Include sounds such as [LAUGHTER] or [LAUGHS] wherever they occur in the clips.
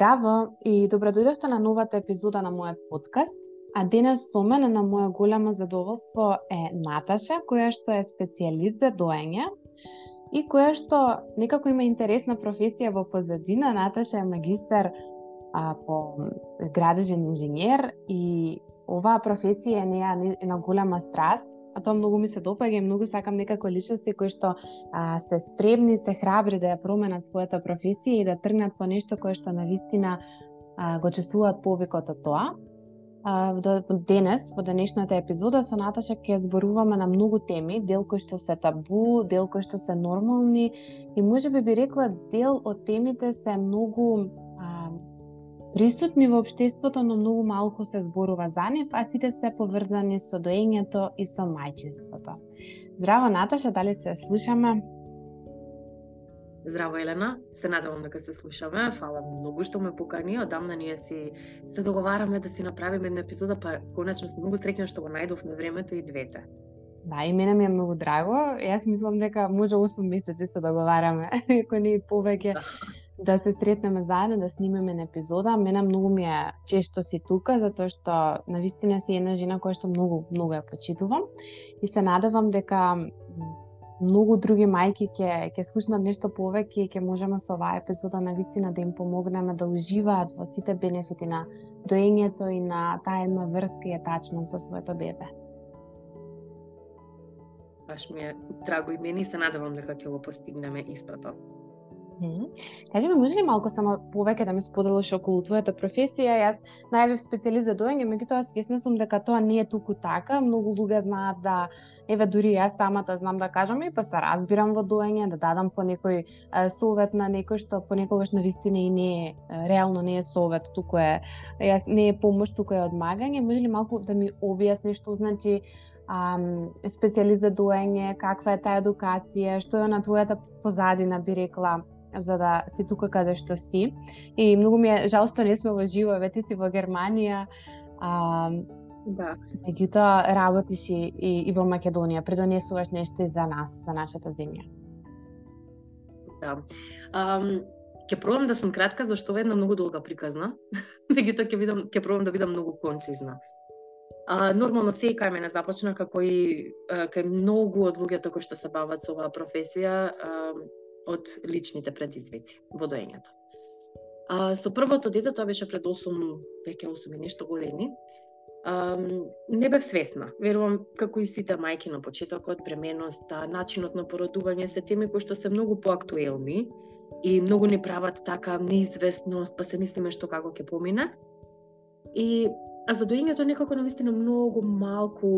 Здраво и добродојдовте на новата епизода на мојот подкаст. А денес со мене на моје големо задоволство е Наташа, која што е специјалист за доење и која што некако има интересна професија во позадина. Наташа е магистар а, по градежен инженер и оваа професија е неја една голема страст а тоа многу ми се допаѓа и многу сакам некако личности кои што а, се спремни, се храбри да ја променат својата професија и да тргнат по нешто кое што на вистина а, го чувствуваат повикот од тоа. А, денес, во денешната епизода со Наташа ќе зборуваме на многу теми, дел кои што се табу, дел кои што се нормални и може би би рекла дел од темите се многу присутни во општеството, но многу малку се зборува за нив, а сите се поврзани со доењето и со мајчинството. Здраво, Наташа, дали се слушаме? Здраво, Елена. Се надевам дека се слушаме. Фала многу што ме покани. Одамна ние си се договараме да си направиме една епизода, па конечно сум многу среќна што го најдовме времето и двете. Да, и мене ми е многу драго. Јас мислам дека може 8 месеци се договараме, [LAUGHS] ако не и повеќе. Да се сретнеме заедно, да снимеме на епизода. Мене многу ми е често си тука, затоа што на вистина си една жена која што многу, многу ја почитувам. И се надевам дека многу други мајки ќе ќе слушнат нешто повеќе и ќе можеме со оваа епизода на вистина да им помогнеме да уживаат во сите бенефити на доењето и на таа една врска и атачмент со своето бебе. Баш ми е драго и мене и се надевам дека ќе го постигнеме истото. Кажи ми, може ли малку само повеќе да ми споделиш околу твојата професија? Јас најавив специјалист за доење, меѓутоа свесна сум дека тоа не е туку така. Многу луѓе знаат да еве дури јас самата знам да кажам и па се разбирам во доење, да дадам по некој совет на некој што понекогаш на вистина и не е реално не е совет, туку е јас не е помош, туку е одмагање. Може ли малку да ми објасниш што значи специјалист за доење, каква е таа едукација, што е на твојата позадина би рекла за да си тука каде што си. И многу ми е жал што не сме во живо, ве ти си во Германија. А, да. Меѓутоа работиш и, и, и во Македонија, предонесуваш нешто и за нас, за нашата земја. Да. Um, ќе пробам да сум кратка, зашто една многу долга приказна. [LAUGHS] Меѓутоа ќе видам ќе пробам да бидам многу концизна. А, нормално се кај мене започна како и кај многу од луѓето кои што се бават со оваа професија, а, од личните предизвици во доењето. А, со првото дете, тоа беше пред 8, веќе 8 и нешто години, а, не бев свесна. Верувам, како и сите мајки на почетокот, бременоста, начинот на породување се теми кои што се многу поактуелни и многу ни прават така неизвестност, па се мислиме што како ќе помине. И А за доењето некако на вистина многу малку.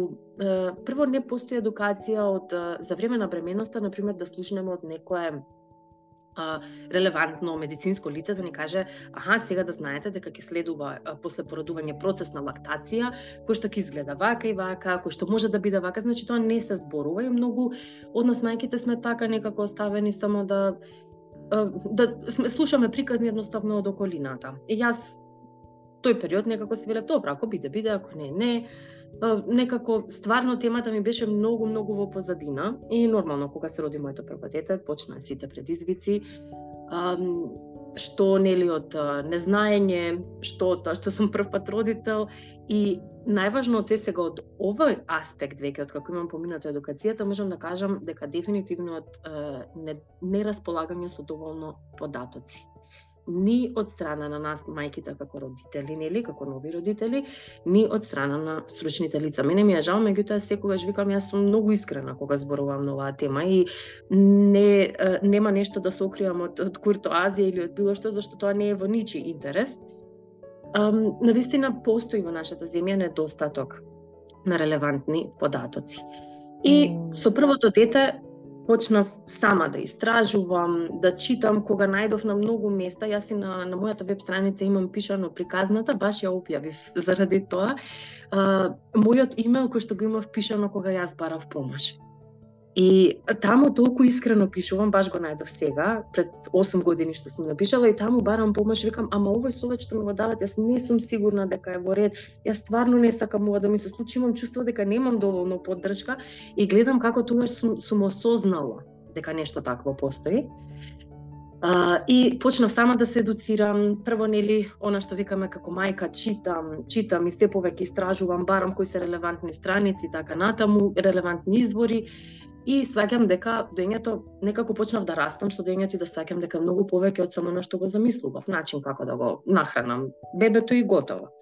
Прво не постои едукација од за време на бременоста, на пример да слушнеме од некое релевантно медицинско лице да ни каже аха, сега да знаете дека ќе следува после породување процес на лактација, кој што ќе изгледа вака и вака, кој што може да биде вака, значи тоа не се зборува и многу од нас мајките сме така некако оставени само да да слушаме приказни едноставно од околината. И јас тој период некако се веле добро, ако биде биде, ако не не. Некако стварно темата ми беше многу многу во позадина и нормално кога се роди моето прво дете, почнаа сите предизвици. што нели од незнаење, што тоа што сум прв пат родител и најважно од се сега од овој аспект веќе од како имам поминато едукацијата можам да кажам дека дефинитивно од неразполагање со доволно податоци ни од страна на нас мајките како родители, нели, како нови родители, ни од страна на стручните лица. Мене ми е жал, меѓутоа секогаш викам јас сум многу искрена кога зборувам на оваа тема и не нема нешто да се окривам од од куртоазија или од било што зашто тоа не е во ничи интерес. Um, навистина постои во нашата земја недостаток на релевантни податоци. И со првото дете почнав сама да истражувам, да читам кога најдов на многу места. Јас и на, на мојата веб страница имам пишано приказната, баш ја објавив заради тоа. А, мојот имейл кој што го имав пишано кога јас барав помош. И таму толку искрено пишувам, баш го најдов сега, пред 8 години што сум напишала и таму барам помош, викам, ама овој совет што ми го дават, јас не сум сигурна дека е во ред, јас стварно не сакам ова да ми се случи, имам чувство дека немам доволно поддршка и гледам како тогаш сум, сум осознала дека нешто такво постои. А, и почнав сама да се едуцирам. Прво, нели, она што викаме како мајка, читам, читам и се повеќе истражувам, барам кои се релевантни страници, така натаму, релевантни извори. И сваќам дека доењето, некако почнав да растам со доењето и да сваќам дека многу повеќе од само на што го замислував, начин како да го нахранам бебето и готово.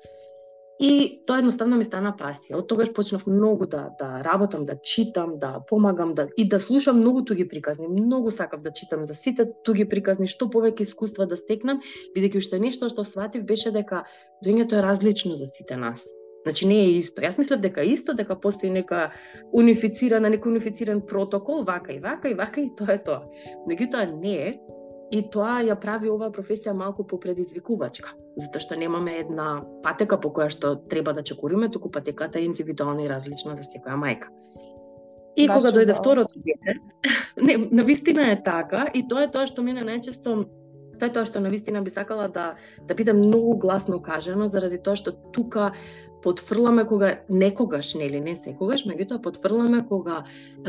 И тоа едноставно ми стана пасија. Од тогаш почнав многу да да работам, да читам, да помагам, да и да слушам многу туги приказни. Многу сакав да читам за сите туги приказни, што повеќе искуства да стекнам, бидејќи уште нешто што сватив беше дека доењето е различно за сите нас. Значи не е исто. Јас мислев дека исто, дека постои нека унифицирана, некој унифициран протокол, вака и вака и вака и тоа е тоа. Меѓутоа не е. И тоа ја прави оваа професија малку попредизвикувачка, затоа што немаме една патека по која што треба да чекориме, туку патеката е индивидуална и различна за секоја мајка. И Баш кога дојде второто дете, [LAUGHS] не, на вистина е така и тоа е тоа што мене најчесто тоа е тоа што на вистина би сакала да да биде многу гласно кажано заради тоа што тука потфрламе кога некогаш, нели, не секогаш, меѓутоа потфрламе кога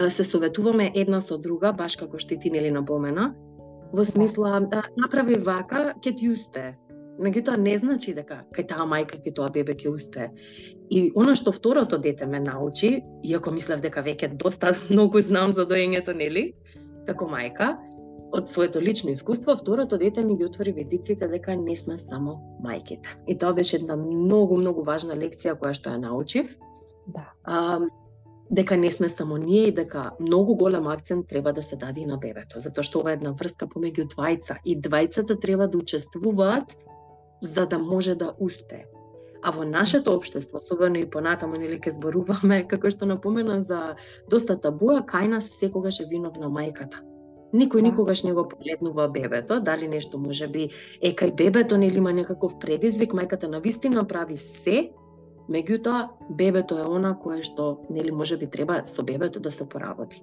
се советуваме една со друга, баш како што ти нели напомена, во смисла да направи вака, ќе ти успее. Меѓутоа не значи дека кај таа мајка кај тоа бебе ќе успее. И она што второто дете ме научи, иако мислев дека веќе доста [LAUGHS] многу знам за доењето, нели, како мајка, од своето лично искуство, второто дете ми ги отвори видиците дека не сме само мајките. И тоа беше една многу, многу важна лекција која што ја научив. Да. А, дека не сме само ние и дека многу голем акцент треба да се даде и на бебето, затоа што ова е една врска помеѓу двајца и двајцата треба да учествуваат за да може да успее. А во нашето општество, особено и понатаму нели ке зборуваме, [LAUGHS] како што напомена за доста табуа, кај нас секогаш е виновна мајката. Никој да. никогаш не го погледнува бебето, дали нешто може би е кај бебето нели има некаков предизвик, мајката на вистина прави се Меѓутоа, бебето е она кое што, нели, може би треба со бебето да се поработи.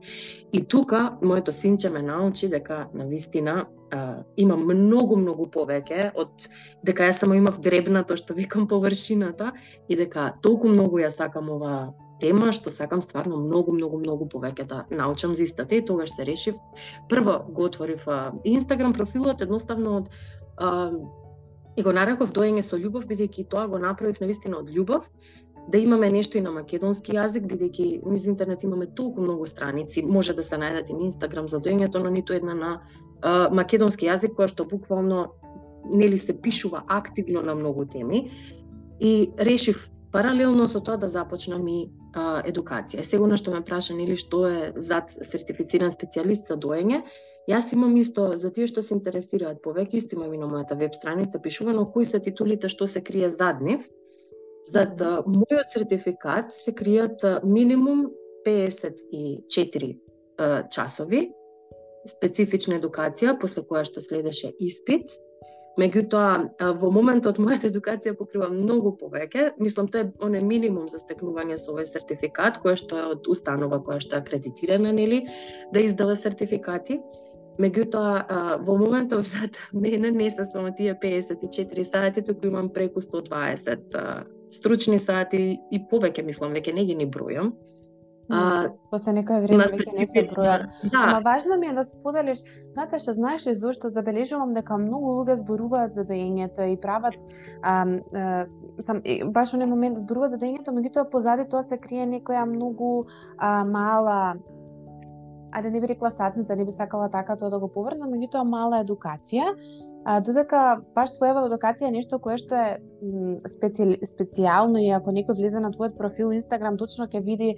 И тука, моето синче ме научи дека, на вистина, а, има многу, многу повеќе од дека јас само имав дребнато, што викам површината, и дека толку многу ја сакам ова тема што сакам стварно многу многу многу повеќе да научам за истата и тогаш се решив прво го отворив Инстаграм профилот едноставно од а, И го нареков доење со љубов, бидејќи тоа го направив навистина од љубов, да имаме нешто и на македонски јазик, бидејќи низ интернет имаме толку многу страници, може да се најдат и на Инстаграм за доењето, но ниту една на а, македонски јазик која што буквално нели се пишува активно на многу теми. И решив паралелно со тоа да започнам и а, едукација. Сега што ме праша нели што е зад сертифициран специјалист за доење, Јас имам исто за тие што се интересираат повеќе, исто имам и на мојата веб страница пишувано кои се титулите што се крие зад нив. Зад мојот сертификат се кријат минимум 54 часови специфична едукација после која што следеше испит. Меѓутоа, во моментот мојата едукација покрива многу повеќе. Мислам, тоа е оне минимум за стекнување со овој сертификат, која што е од установа која што е акредитирана, нели, да издава сертификати. Меѓутоа, во моментов зад [LAUGHS] мене не се само тие 54 сати, туку имам преку 120 стручни сати и повеќе, мислам, веќе не ги ни бројам. А, После некој време веќе не се бројат. Да. Ама важно ми е да споделиш, Наташа, знаеш ли зошто забележувам дека многу луѓе зборуваат за доењето и прават а, а, сам баш во момент да зборуваат за доењето, меѓутоа позади тоа се крие некоја многу а, мала ајде да не би рекла сатница, не би сакала така тоа да го поврзам, меѓутоа мала едукација, а, додека баш твојава едукација е нешто кое што е специ... специјално и ако некој влезе на твојот профил Инстаграм, точно ќе види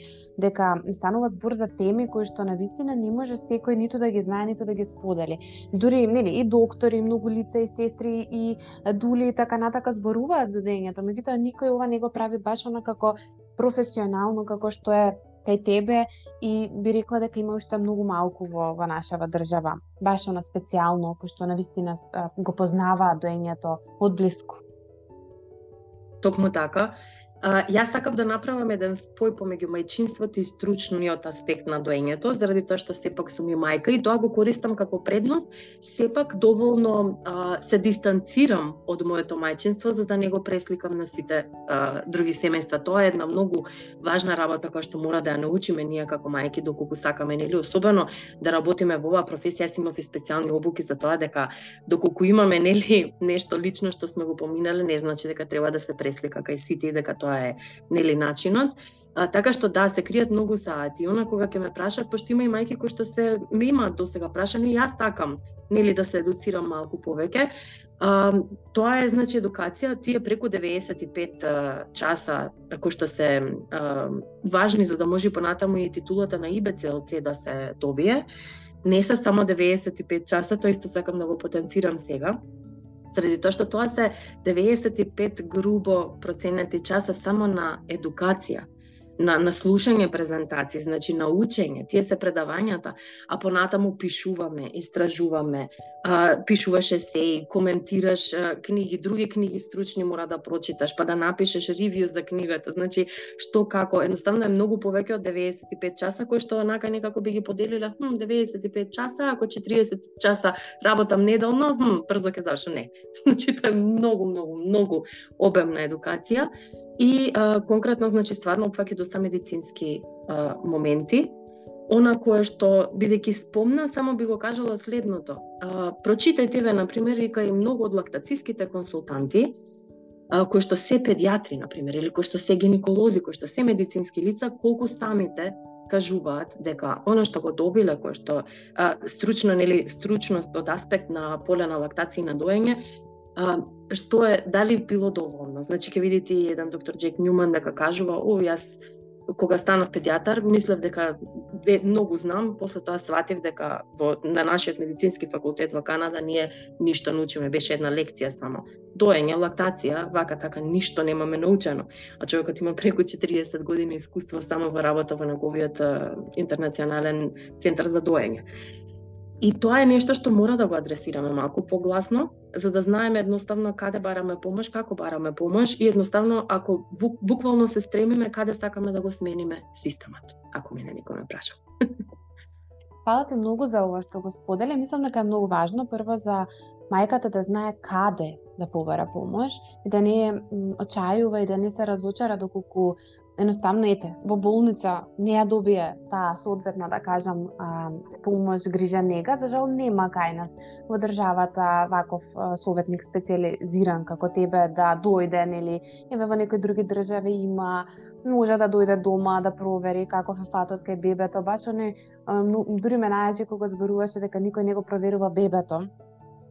дека станува збор за теми кои што на вистина не може секој ниту да ги знае, ниту да ги сподели. Дури нели и доктори, многу лица и сестри и дули и така натака зборуваат за дењето, меѓутоа никој ова не го прави баш како професионално како што е кај тебе и би рекла дека има уште многу малку во, во нашава држава. Баш она специјално, кој што на вистина го познаваат доењето од блиску. Токму така. А, јас сакам да направам еден спој помеѓу мајчинството и стручниот аспект на доењето, заради тоа што сепак сум и мајка и тоа го користам како предност, сепак доволно а, се дистанцирам од моето мајчинство за да не го пресликам на сите а, други семејства. Тоа е една многу важна работа која што мора да ја научиме ние како мајки доколку сакаме нели особено да работиме во оваа професија. Јас имав и специјални обуки за тоа дека доколку имаме нели [LAUGHS] нешто лично што сме го поминале, не значи дека треба да се преслика кај сите и дека тоа тоа е нели начинот. А, така што да, се кријат многу саати. Она кога ќе ме прашат, пошто има и мајки кои што се ме имаат до сега прашани, јас сакам нели да се едуцирам малку повеќе. А, тоа е значи едукација, тие преку 95 а, часа кои што се а, важни за да може понатаму и титулата на ИБЦЛЦ да се добие. Не се само 95 часа, тоа исто сакам да го потенцирам сега заради тоа што тоа се 95 грубо проценати часа само на едукација на, на слушање презентации, значи на учење, тие се предавањата, а понатаму пишуваме, истражуваме, а, пишуваш есеи, коментираш а, книги, други книги стручни мора да прочиташ, па да напишеш ревју за книгата, значи што како, едноставно е многу повеќе од 95 часа, кој што онака некако би ги поделила, хм, 95 часа, ако 40 часа работам неделно, хм, брзо ќе завршам, не. [LAUGHS] Значи тоа е многу, многу, многу обемна едукација. И а, конкретно, значи, стварно опфаќа доста медицински а, моменти. Она кое што, бидејќи спомна, само би го кажала следното. А, прочитајте ве, например, и кај многу од лактациските консултанти, а, кои што се педиатри, например, или кои што се гинеколози, кои што се медицински лица, колку самите кажуваат дека она што го добиле, кој што а, стручно нели стручност од аспект на поле на лактација и на доење а, што е, дали било доволно. Значи, ќе видите и еден доктор Джек Нјуман дека кажува, о, јас кога станав педиатар, мислев дека де, многу знам, после тоа сватив дека во, на нашиот медицински факултет во Канада ние ништо научиме, беше една лекција само. Доење, лактација, вака така ништо немаме научено. А човекот има преку 40 години искуство само во работа во неговиот интернационален центар за доење. И тоа е нешто што мора да го адресираме малку погласно, за да знаеме едноставно каде бараме помош, како бараме помош и едноставно ако бук, буквално се стремиме каде сакаме да го смениме системот, ако мене никој ме праша. [LAUGHS] Фала ти многу за ова што го сподели. Мислам дека е многу важно прво за мајката да знае каде да побара помош и да не очајува и да не се разочара доколку едноставно ете, во болница не ја добие таа соодветна, да кажам, помош, грижа, нега, за жал нема кај нас во државата ваков советник специализиран како тебе да дојде, нели, еве во некои други држави има може да дојде дома да провери каков е фатот кај бебето, баш оне дури ме најачи кога зборуваше дека никој не го проверува бебето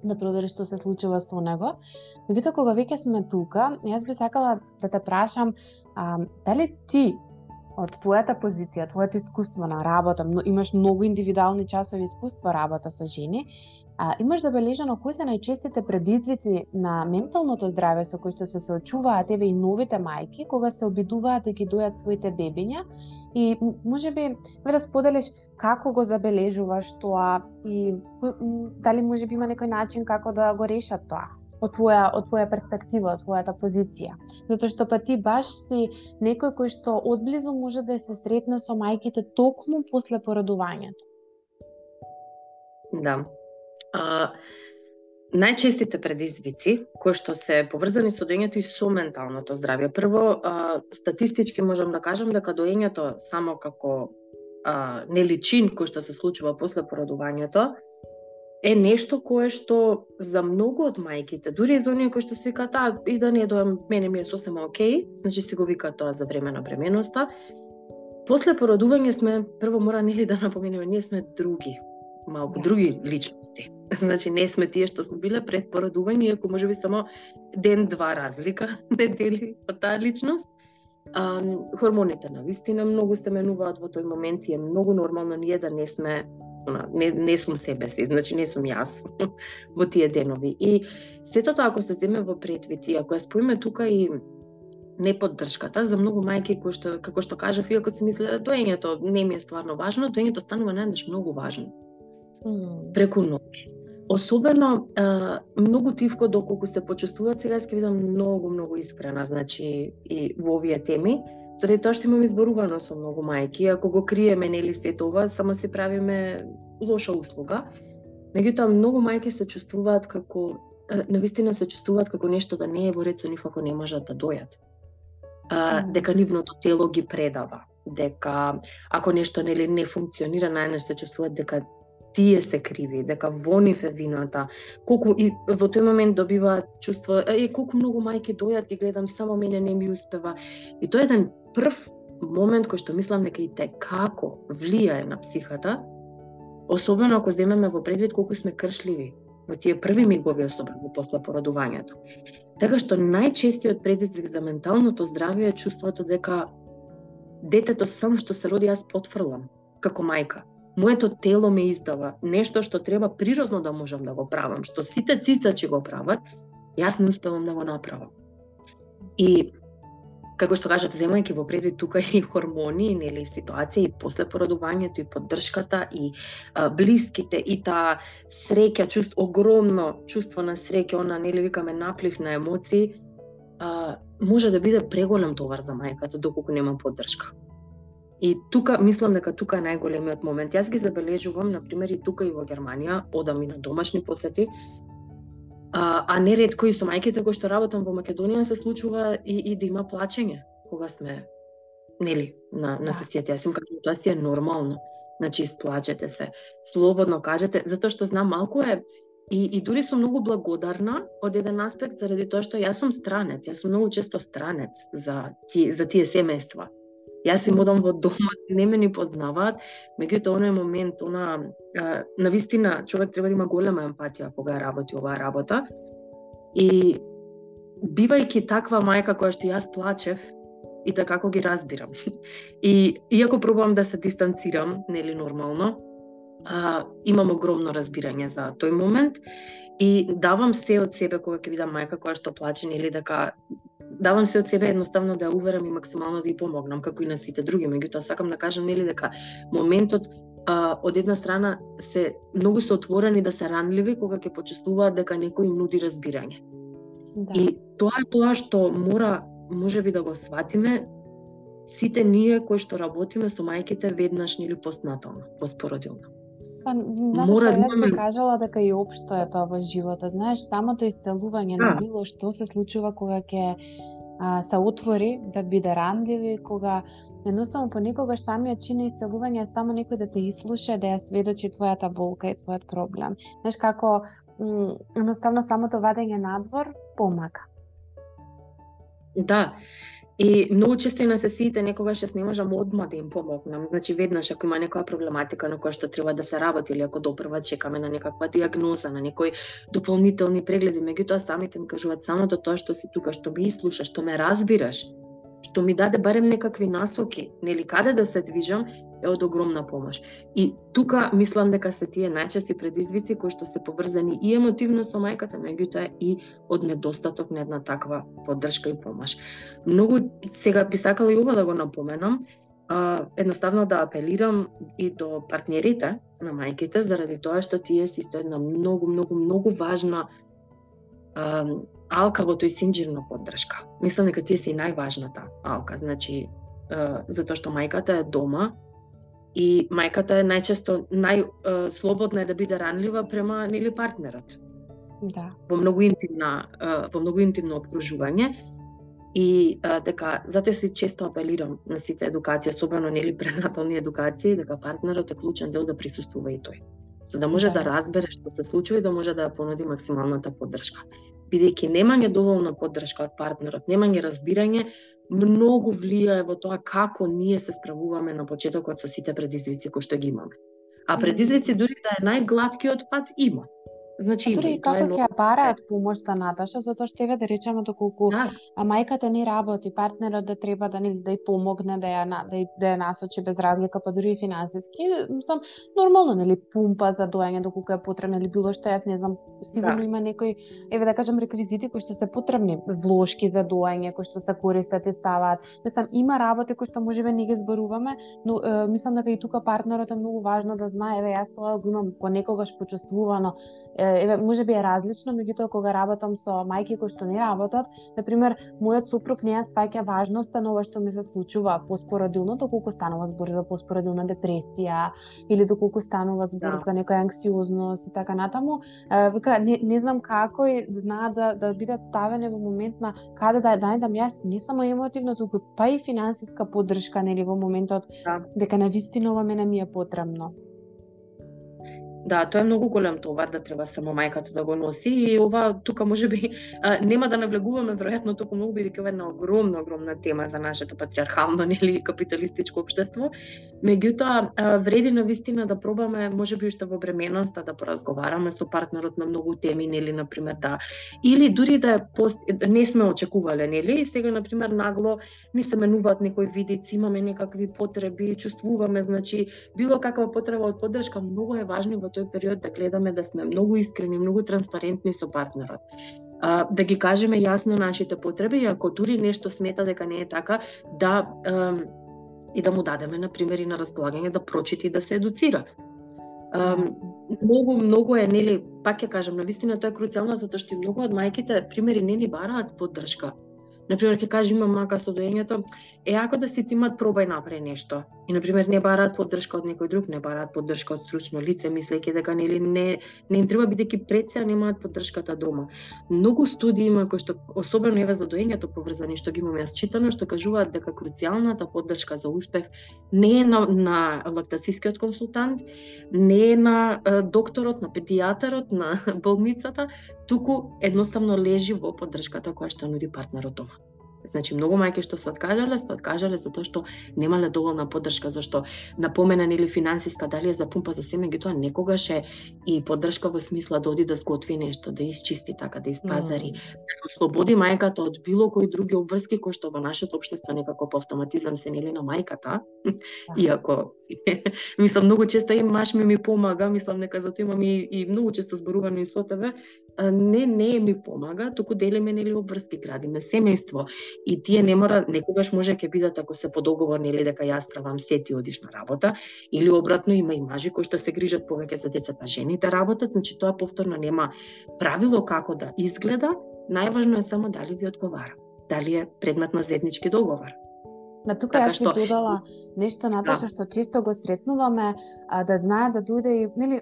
да провери што се случува со него. Меѓутоа, кога веќе сме тука, јас би сакала да те прашам, А, дали ти од твојата позиција, твоето искуство на работа, имаш многу индивидуални часови искуство работа со жени, а, имаш забележано кои се најчестите предизвици на менталното здраве со кои што се соочуваат еве и новите мајки кога се обидуваат да ги дојат своите бебиња и може би ве да споделиш како го забележуваш тоа и дали може би има некој начин како да го решат тоа? од твоја од твоја перспектива, од твојата позиција. Затоа што па ти баш си некој кој што одблизу може да се сретне со мајките токму после породувањето. Да. А, најчестите предизвици кои што се поврзани со доењето и со менталното здравје. Прво, а, статистички можам да кажам дека доењето само како а, неличин кој што се случува после породувањето е нешто кое што за многу од мајките, дури и за оние кои што се викаат, а, и да не дојам, мене ми е сосема окей, значи си го викаат тоа за време на бременоста. После породување сме, прво мора нели да напоменеме, ние сме други, малку да. други личности. [LAUGHS] Значи не сме тие што сме биле пред породување, иако можеби само ден-два разлика [LAUGHS] не дели од таа личност. А, хормоните на вистина многу се менуваат во тој момент и е многу нормално ние да не сме не, не сум себе си, значи не сум јас [LAUGHS] во тие денови. И сето тоа ако се земе во предвид и ако ја споиме тука и неподдршката за многу мајки кои што како што кажав, иако се мислеле доењето не ми е стварно важно, доењето станува најдеш многу важно. Mm. Преку ноќ. особено а, многу тивко доколку се почувствуваат, сега ќе видам многу, многу искрена, значи, и во овие теми, заради тоа што имам изборувано со многу мајки, ако го криеме нели се тоа, само се правиме лоша услуга. Меѓутоа, многу мајки се чувствуваат како, навистина се чувствуваат како нешто да не е во ред со нив ако не можат да дојат. А, дека нивното тело ги предава, дека ако нешто нели не функционира, најнаш се чувствуваат дека тие се криви, дека во нив е вината. Колку и во тој момент добива чувство, е колку многу мајки дојат ги гледам, само мене не ми успева. И тоа е еден прв момент кој што мислам дека и те како влијае на психата, особено ако земеме во предвид колку сме кршливи во тие први мигови особено после породувањето. Така што најчестиот предизвик за менталното здравје е чувството дека детето само што се роди јас потфрлам како мајка моето тело ме издава нешто што треба природно да можам да го правам, што сите цица ќе го прават, јас не успевам да го направам. И како што кажав, земајќи во предвид тука [LAUGHS] и хормони, нели ситуација и после породувањето и поддршката и а, блиските и таа среќа, чувство огромно чувство на среќа, она нели викаме наплив на емоции, а, може да биде преголем товар за мајката доколку нема поддршка. И тука, мислам дека тука е најголемиот момент. Јас ги забележувам, на пример, и тука и во Германија, одам и на домашни посети, а, а не редко и со мајките кои што работам во Македонија се случува и, и да има плачење кога сме нели на на да. сесијата. Јас им кажам тоа си е нормално. Значи исплачете се, слободно кажете, затоа што знам малку е и, и дури сум многу благодарна од еден аспект заради тоа што јас сум странец, јас сум многу често странец за тие за тие семејства Јас им одам во дома, не ме ни познаваат, меѓутоа оној момент, она, а, на вистина, човек треба да има голема емпатија кога работи оваа работа. И бивајќи таква мајка која што јас плачев, и така како ги разбирам. [LAUGHS] И иако пробувам да се дистанцирам, нели нормално, а, имам огромно разбирање за тој момент и давам се од себе кога ќе видам мајка која што плаче нели дека давам се од себе едноставно да уверам и максимално да ја помогнам, како и на сите други. Меѓутоа, сакам да кажам, нели, дека моментот а, од една страна се многу се отворени да се ранливи кога ќе почувствуваат дека некој им нуди разбирање. Да. И тоа е тоа што мора можеби да го сватиме сите ние кои што работиме со мајките веднаш или постнатално, постпородилно. Па, знаеш, Мора да имаме... кажала дека и општо е тоа во животот. Знаеш, самото исцелување на било што се случува кога ќе а, се отвори, да биде рандливи, кога едноставно понекогаш самиот чин на исцелување е само некој да те ислуша, да ја сведочи твојата болка и твојот проблем. Знаеш како едноставно самото вадење надвор помага. Да, И многу често и на сесиите некогаш јас не можам одма да им помогнам. Значи веднаш ако има некоја проблематика на која што треба да се работи или ако допрва чекаме на некаква диагноза, на некои дополнителни прегледи, меѓутоа самите ми кажуваат самото тоа што си тука, што ми слушаш, што ме разбираш, што ми даде барем некакви насоки, нели каде да се движам, е од огромна помош. И тука мислам дека се тие најчести предизвици кои што се поврзани и емотивно со мајката, меѓутоа и од недостаток на една таква поддршка и помош. Многу сега би сакала и ова да го напоменам, а, едноставно да апелирам и до партнерите на мајките заради тоа што тие се исто една многу многу многу важна а, алка во тој поддршка. Мислам дека тие се и најважната алка, значи затоа што мајката е дома, И мајката е најчесто најслободна е да биде ранлива према нели партнерот. Да. Во многу интимна во многу интимно обкружување и а, дека затоа се често апелирам на сите едукација, особено нели [LAUGHS] пренатални едукации, дека партнерот е клучен дел да присуствува и тој за да може да, да разбере што се случува и да може да ја понуди максималната поддршка. Бидејќи немање доволна поддршка од партнерот, немање разбирање, многу влијае во тоа како ние се справуваме на почетокот со сите предизвици кои што ги имаме. А предизвици дури да е најглаткиот пат има. Значи, Дури и како ќе ја бараат помошта Наташа, затоа што еве да речеме доколку да. а мајката не работи, партнерот да треба да ни да ја помогне да ја да ја, да ја насочи без разлика, па дури и финансиски, мислам нормално нели пумпа за доање доколку е потребно или било што јас не знам, сигурно да. има некои еве да кажам реквизити кои што се потребни, влошки за доање кои што се користат и ставаат. Мислам има работи кои што можеби не ги зборуваме, но е, мислам дека и тука партнерот е многу важно да знае, еве јас тоа го имам понекогаш почувствувано, е, еве може би е различно, меѓутоа кога работам со мајки кои што не работат, на пример, мојот супруг не ја сваќа важноста на ова што ми се случува поспородилно, доколку станува збор за поспородилна депресија или доколку станува збор да. за некоја анксиозност и така натаму. Вика не, не знам како и знаат да да бидат ставени во момент на каде да да да јас не само емотивно, туку па и финансиска поддршка нели во моментот да. дека на вистина ова мене ми е потребно. Да, тоа е многу голем товар да треба само мајката да го носи и ова тука можеби нема да навлегуваме веројатно толку многу бидејќи ова е една огромна огромна тема за нашето патриархално [LAUGHS] нели капиталистичко општество. Меѓутоа вреди на вистина да пробаме можеби уште во бременоста да поразговараме со партнерот на многу теми нели на пример да или дури да е пост не сме очекувале нели и сега на пример нагло ни се менуваат некои видици, имаме некакви потреби, чувствуваме значи било каква потреба од поддршка многу е важно во тој период да гледаме да сме многу искрени, многу транспарентни со партнерот. А, да ги кажеме јасно нашите потреби и ако дури нешто смета дека не е така, да а, и да му дадеме на пример и на располагање да прочити и да се едуцира. А, многу многу е нели пак ќе кажам на вистина тоа е круцијално затоа што и многу од мајките примери не ни бараат поддршка Например, ќе кажа имам мака со доењето, е ако да си тимат пробај направи нешто. И на пример не бараат поддршка од некој друг, не бараат поддршка од стручно лице, мислејќи дека нели не не им треба бидејќи пред се немаат поддршката дома. Многу студии има кои што особено еве за доењето поврзани што ги имаме јас читано што кажуваат дека круцијалната поддршка за успех не е на, на лактацискиот консултант, не е на докторот, на педијатарот, на [LAUGHS] болницата, туку едноставно лежи во поддршката која што нуди партнерот дома. Значи, многу мајки што се откажале, се откажале затоа што немале доволна поддршка, зашто напомена или финансиска дали е за пумпа за семе, тоа некогаш е и поддршка во смисла да оди да сготви нешто, да isчисти така, да испазари, mm. да ослободи мајката од било кои други обврски кои што во нашето општество некако по автоматизам се нели на мајката, да. [LAUGHS] иако [LAUGHS] мислам многу често и маш ми ми помага, мислам нека затоа имам и, и многу често зборувано и со тебе, не не ми помага, туку делиме нели обврски, градиме семејство и тие не мора некогаш може ќе бидат ако се по договор нели дека јас правам се ти одиш на работа или обратно има и мажи кои што се грижат повеќе за децата, жените работат, значи тоа повторно нема правило како да изгледа, најважно е само дали ви одговара, дали е предмет на заеднички договор. На тука така јас што... додала нешто Наташа да. што често го сретнуваме а, да знае да дојде и нели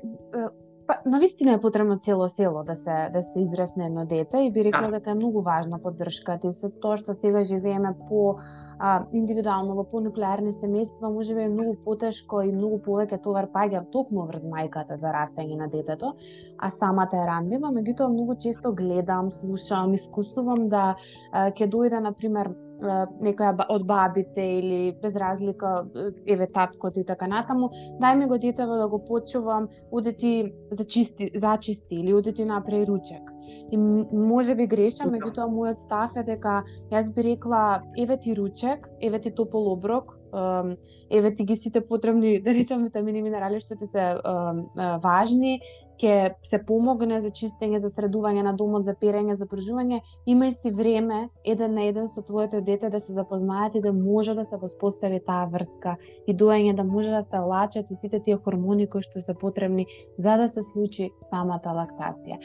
Па, на вистина е потребно цело село да се да се израсне едно дете и би рекла дека е многу важна поддршката и со тоа што сега живееме по а, индивидуално во по нуклеарни семејства, може би е многу потешко и многу повеќе товар паѓа токму врз мајката за растење на детето, а самата е рандива, меѓутоа многу често гледам, слушам, искусувам да ќе дојде на пример некоја од бабите или без разлика еве таткот и така натаму, дај ми го детево да го почувам, оди ти зачисти, зачисти или оди ти направи ручек. И може би грешам, меѓутоа мојот став е дека јас би рекла еве ти ручек, еве ти топол оброк, еве ти ги сите потребни, [LAUGHS] да речам, витамини и минерали што ти се важни, ќе се помогне за чистење, за средување на домот, за перење, за пржување, имај си време еден на еден со твоето дете да се запознаат и да може да се воспостави таа врска и доење да може да се лачат и сите тие хормони кои што се потребни за да се случи самата лактација.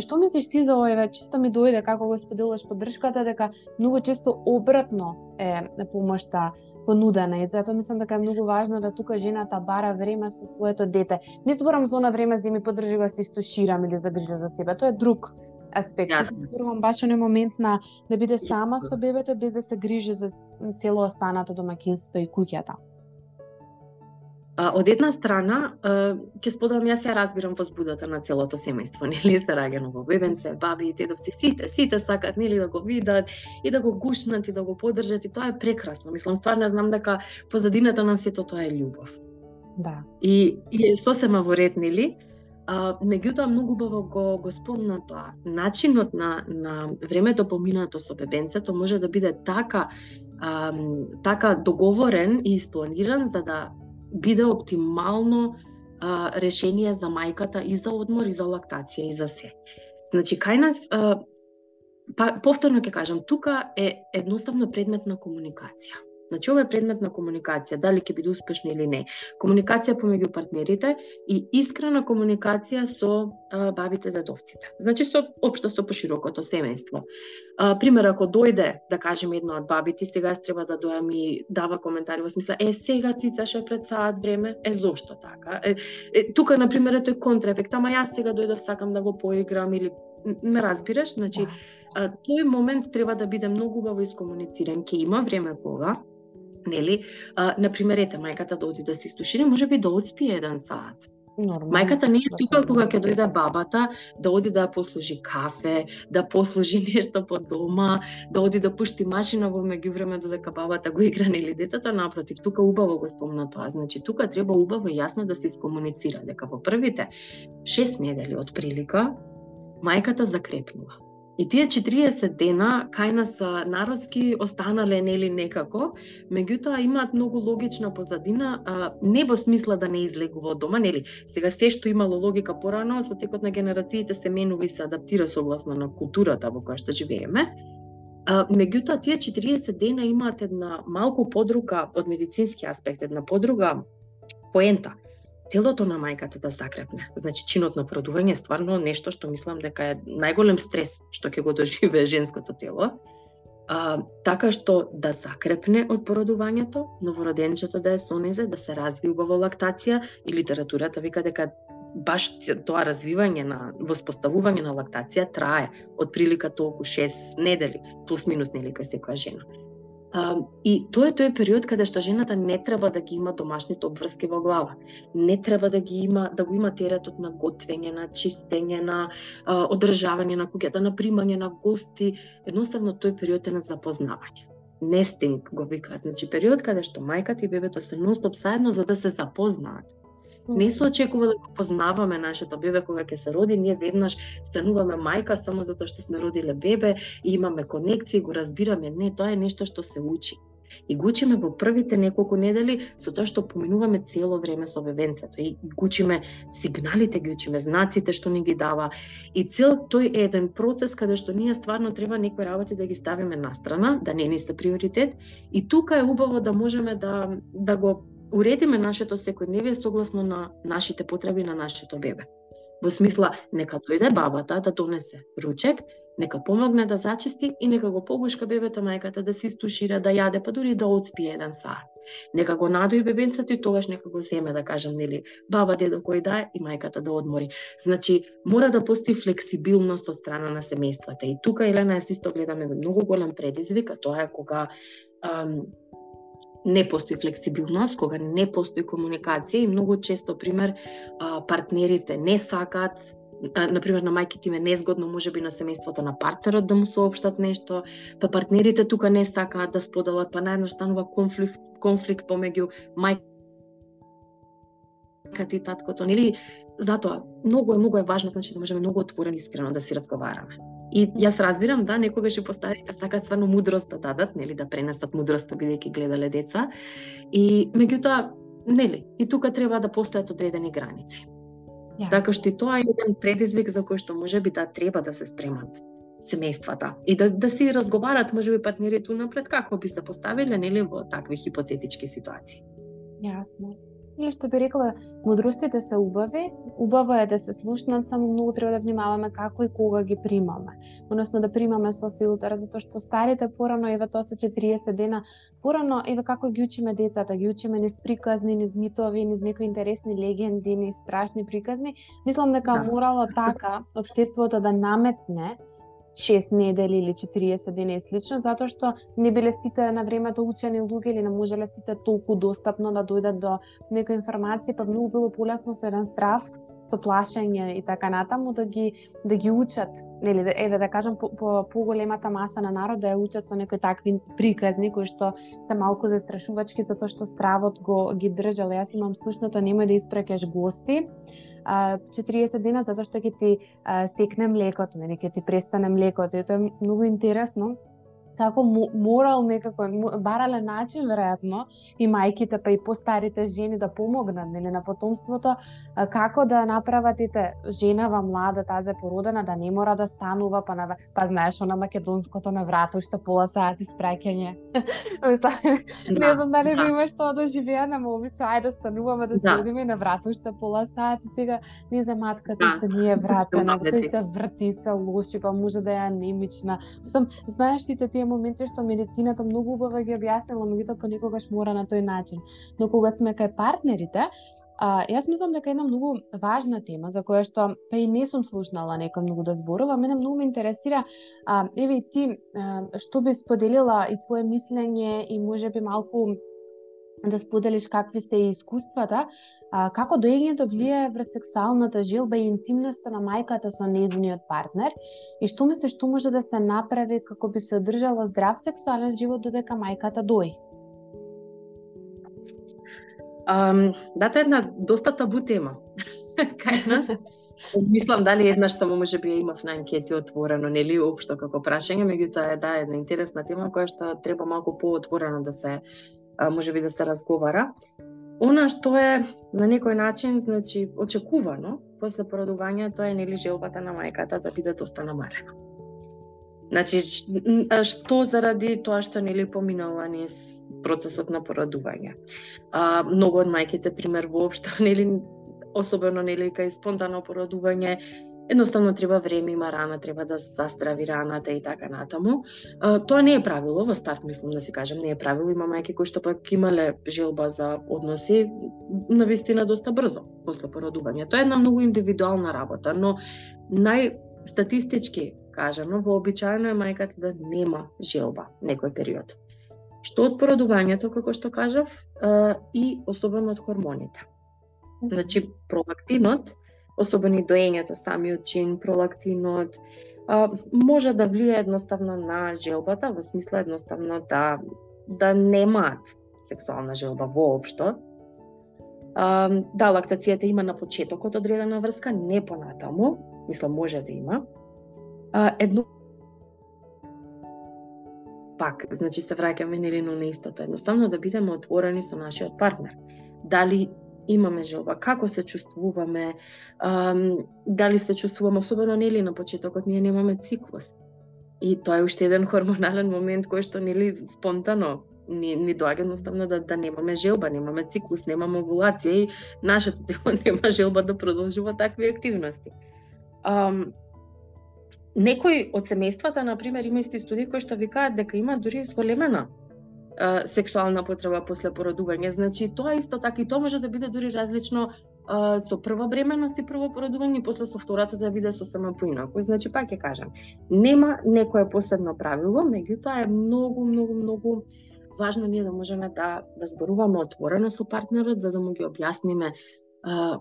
Што мислиш ти за ова? Чисто ми дојде како го споделуваш поддршката дека многу често обратно е помошта понудена и затоа мислам дека е многу важно да тука жената бара време со своето дете. Не зборам за она време за ми поддржи да се истоширам или загрижа за себе, тоа е друг аспект. Јас зборувам баш оној момент на да биде сама со бебето без да се грижи за цело останато домаќинство и куќата. Од една страна, ќе споделам, јас ја разбирам возбудата на целото семејство, [LAUGHS] нели, се раѓа ново бебенце, баби и дедовци, сите, сите сакат, нели, да го видат и да го гушнат и да го поддржат и тоа е прекрасно. Мислам, стварно знам дека позадината на сето тоа е љубов. Да. И, и сосема во ред, нели, А, меѓутоа многу убаво го го спомна тоа. Начинот на на времето поминато со бебенцето може да биде така а, така договорен и испланиран за да биде оптимално а, решение за мајката и за одмор, и за лактација, и за се. Значи, кај нас, а, па, повторно ќе кажам, тука е едноставно предмет на комуникација. Значи ова е предмет на комуникација, дали ќе биде успешна или не. Комуникација помеѓу партнерите и искрена комуникација со а, бабите дедовците. Значи со општо со поширокото семејство. А, пример ако дојде, да кажеме една од бабите, сега треба да дојам и дава коментари во смисла е сега цицаше пред саат време, е зошто така? Е, е, тука на пример е тој контраефект, ама јас сега дојдов сакам да го поиграм или ме разбираш, значи а, тој момент треба да биде многу убаво искомунициран, ќе има време кога нели, а, на пример, ете, мајката да оди да се истушира, може би да одспие еден саат. Нормално. Мајката не е тука кога ќе дојде бабата да оди да послужи кафе, да послужи [LAUGHS] нешто по дома, да оди да пушти машина во меѓувреме додека бабата го игра или детето, напротив, тука убаво го спомна тоа. Значи тука треба убаво и јасно да се искомуницира дека во првите шест недели од прилика мајката закрепнува И тие 40 дена кај нас народски останале нели некако, меѓутоа имаат многу логична позадина, а, не во смисла да не излегува од дома, нели? Сега се што имало логика порано, со текот на генерациите се менува и се адаптира согласно на културата во која што живееме. А, меѓутоа, тие 40 дена имаат една малку подруга од медицински аспект, една подруга поента телото на мајката да закрепне. Значи, чинот на породување е стварно нешто што мислам дека е најголем стрес што ќе го доживее [LAUGHS] женското тело. А, така што да закрепне од породувањето, новороденчето да е сонезе, да се развива во лактација и литературата вика дека баш тоа развивање на воспоставување на лактација трае од прилика толку 6 недели, плюс минус нели кај секоја жена. А, и тоа е тој период каде што жената не треба да ги има домашните обврски во глава. Не треба да ги има да го има теретот на готвење, на чистење, на а, одржавање на куќата, да на примање на гости. Едноставно тој период е на запознавање. Нестинг го викаат, значи период каде што мајката и бебето се нонстоп заедно за да се запознаат. Не се очекува да го познаваме нашето бебе кога ќе се роди, ние веднаш стануваме мајка само затоа што сме родиле бебе и имаме конекција, го разбираме. Не, тоа е нешто што се учи. И го учиме во првите неколку недели со тоа што поминуваме цело време со бебенцето и го учиме сигналите, ги учиме знаците што ни ги дава. И цел тој е еден процес каде што ние стварно треба некои работи да ги ставиме настрана, да не ни се приоритет. И тука е убаво да можеме да да го уредиме нашето секојдневие согласно на нашите потреби на нашето бебе. Во смисла, нека дојде бабата да донесе ручек, нека помогне да зачисти и нека го погушка бебето мајката да се истушира, да јаде, па дури да одспие еден саат. Нека го надои бебенцето и тогаш нека го земе, да кажам, нели, баба, дедо кој дае и мајката да одмори. Значи, мора да постои флексибилност од страна на семејствата. И тука, Елена, јас исто гледаме многу голем предизвик, а тоа е кога ам, не постои флексибилност, кога не постои комуникација и многу често, пример, партнерите не сакаат на пример на мајките им е незгодно можеби на семејството на партнерот да му соопштат нешто, па партнерите тука не сакаат да споделат, па најднаш станува конфликт конфликт помеѓу мајката и таткото, нели? Затоа многу е многу е важно значи да можеме многу отворено искрено да си разговараме. И јас разбирам, да, некогаш и постарите сакаат стварно мудрост да дадат, нели, да пренесат мудроста бидејќи гледале деца. И меѓутоа, нели, и тука треба да постојат одредени граници. Јас. Така што и тоа е еден предизвик за кој што може би да треба да се спремат семејствата и да да си разговарат можеби партнерите унапред како би се поставиле нели во такви хипотетички ситуации. Јасно. Или што би рекла, мудростите се убави, убаво е да се слушнат, само многу треба да внимаваме како и кога ги примаме. Односно да примаме со филтер, затоа што старите порано, еве тоа се 40 дена, порано еве како ги учиме децата, ги учиме низ приказни, низ митови, низ некои интересни легенди, низ страшни приказни. Мислам дека да. морало така општеството да наметне 6 недели или 40 дена и слично, затоа што не биле сите на времето учени луѓе или не можеле сите толку достапно да дојдат до некои информации, па многу било полесно со еден страв, со плашење и така натаму да ги да ги учат, нели, да, еве да кажам по, по поголемата маса на народ да ја учат со некои такви приказни кои што се малку застрашувачки затоа што стравот го ги држал. Јас имам слушното немој да испрекеш гости 40 дена затоа што ќе ти секне млекото, нели ќе ти престане млекото. И тоа е многу интересно како морал некако барале начин веројатно и мајките па и постарите жени да помогнат нели на потомството како да направат ите женава млада тазе породена да не мора да станува па на па знаеш на македонското на уште пола сати спраќање. [LAUGHS] не да, знам дали да. имаш тоа доживеано, ама обично ајде да стануваме да се одиме на уште пола сати сега не за матката да. што не е [LAUGHS] вратена, тој се врти, се лоши, па може да е анемична. Мислам, знаеш сите тие моменти што медицината многу убаво ги објаснила, меѓутоа понекогаш мора на тој начин. Но кога сме кај партнерите, А, јас мислам дека една многу важна тема за која што па и не сум слушнала некој многу да зборува, мене многу ме интересира а, еве ти а, што би споделила и твое мислење и може би малку да споделиш какви се искуствата, а, како доењето влијае врз сексуалната желба и интимноста на мајката со незиниот партнер и што мислиш што може да се направи како би се одржала здрав сексуален живот додека мајката дои? Um, да, тоа е една доста табу тема. [LAUGHS] Кај нас. Мислам дали еднаш само може би имав на анкети отворено, нели општо како прашање, меѓутоа е да една интересна тема која што треба малку поотворено да се може би да се разговара. Она што е на некој начин, значи, очекувано после породувањето е нели желбата на мајката да биде доста намалена. Значи, што заради тоа што нели поминала низ процесот на породување. А, многу од мајките, пример, воопшто, [LAUGHS] нели, особено нели кај спонтано породување, едноставно треба време, има рана, треба да застрави раната и така натаму. А, тоа не е правило, во став мислам да си кажем, не е правило. Има мајки кои што пак имале желба за односи на вистина доста брзо после породување. Тоа е една многу индивидуална работа, но нај статистички кажано, вообичаено е мајката да нема желба некој период. Што од породувањето, како што кажав, и особено од хормоните. Значи, пролактинот, особено и доењето, самиот чин, пролактинот, може да влие едноставно на желбата, во смисла едноставно да да немаат сексуална желба воопшто. Да, лактацијата има на почетокот одредена врска, не понатаму, мислам може да има а, едно пак, значи се враќаме нели на неистото, едноставно да бидеме отворени со нашиот партнер. Дали имаме желба, како се чувствуваме, ам, дали се чувствуваме, особено нели на почетокот ние немаме циклус. И тоа е уште еден хормонален момент кој што нели спонтано ни, ни доаѓа едноставно да, да немаме желба, немаме циклус, немаме овулација и нашето тело [LAUGHS] нема желба да продолжува такви активности. Um, Некои од семејствата, на пример, има исти студии кои што викаат дека има дури и зголемена сексуална потреба после породување. Значи, тоа исто така и тоа може да биде дури различно со прва бременост и прво породување и после со втората да биде сосема поинаку. Значи, пак ќе кажам, нема некое посебно правило, меѓутоа е многу, многу, многу важно ние да можеме да, да зборуваме отворено со партнерот, за да му ги објасниме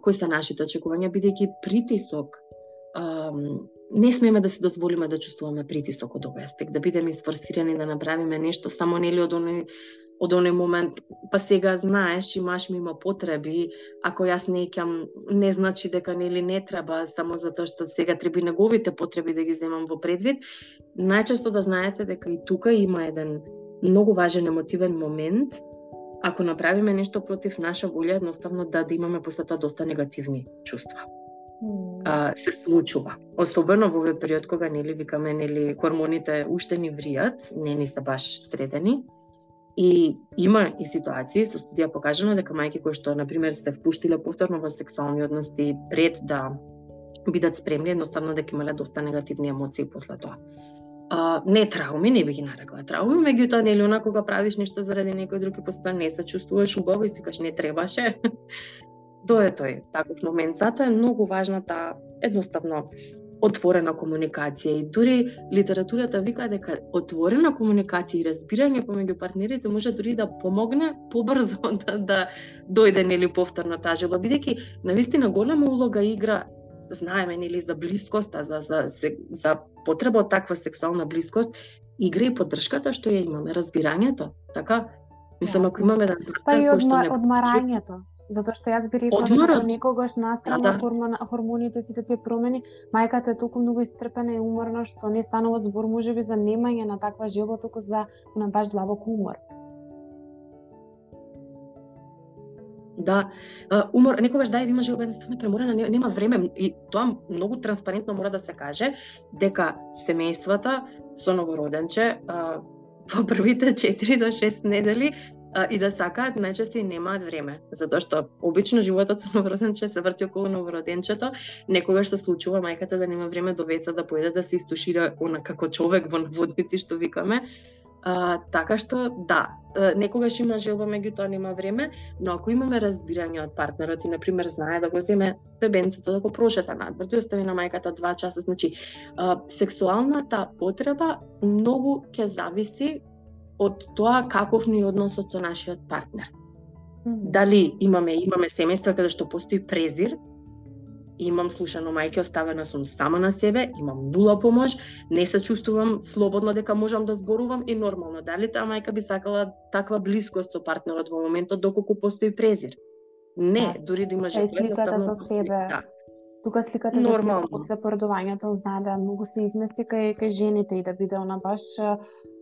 кои се нашите очекувања, бидејќи притисок не смееме да се дозволиме да чувствуваме притисок од овој аспект, да бидеме изфорсирани да направиме нешто само нели од оној од оној момент, па сега знаеш, имаш ми има потреби, ако јас не икам, не значи дека нели не треба, само затоа што сега треба неговите потреби да ги земам во предвид. Најчесто да знаете дека и тука има еден многу важен емотивен момент, ако направиме нешто против наша волја, едноставно да, да имаме после тоа доста негативни чувства а, се случува. Особено во овој период кога нели викаме нели хормоните уште ни вријат, не ни се баш средени. И има и ситуации со студија покажано дека мајки кои што на пример се впуштиле повторно во сексуални односи пред да бидат спремни, едноставно дека имале доста негативни емоции после тоа. А, не трауми, не би ги нарекла трауми, меѓутоа нели она кога правиш нешто заради некој друг и после тоа не се чувствуваш убаво и сикаш не требаше, [LAUGHS] Тоа е тој таков момент. Затоа е многу важна таа едноставно отворена комуникација и дури литературата вика дека отворена комуникација и разбирање помеѓу партнерите може дури да помогне побрзо [LAUGHS] да, да дојде нели повторно таа желба бидејќи навистина голема улога игра знаеме нели за блискост, за за за, за потреба од таква сексуална блискост игра и поддршката што ја имаме, разбирањето, така? Мислам ако имаме да Па и одма, одмарањето Затоа што јас би рекла дека некогаш настрана да, да. Хормон, хормоните сите тие промени, мајката е толку многу истрпена и уморна што не станува збор можеби за немање на таква желба, туку за на баш длабок умор. Да, умор, некогаш да има желба едноставно преморена, нема време и тоа многу транспарентно мора да се каже дека семејствата со новороденче во првите [LAUGHS] 4 до 6 недели а, и да сакаат, најчесто и немаат време, затоа што обично животот [LAUGHS] со новороденче се врти околу новороденчето, некогаш се случува мајката да нема време до веца да поеде да се истушира она како човек во водници што викаме, А, така што да, некогаш има желба, меѓутоа нема време, но ако имаме разбирање од партнерот и на пример знае да го земе бебенцето да го прошета надвор, да остави на мајката два часа, значи а, сексуалната потреба многу ќе зависи од тоа каков ни е односот со нашиот партнер. Дали имаме имаме семејства каде што постои презир, имам слушано мајке, оставена сум сама на себе, имам нула помош, не се чувствувам слободно дека можам да зборувам и нормално. Дали таа мајка би сакала таква блискост со партнерот во моментот доколку постои презир? Не, дури да има жртва, сликата за себе. Да. Тука сликата Нормално. за после породувањето знае да многу се измести кај, кај жените и да биде она баш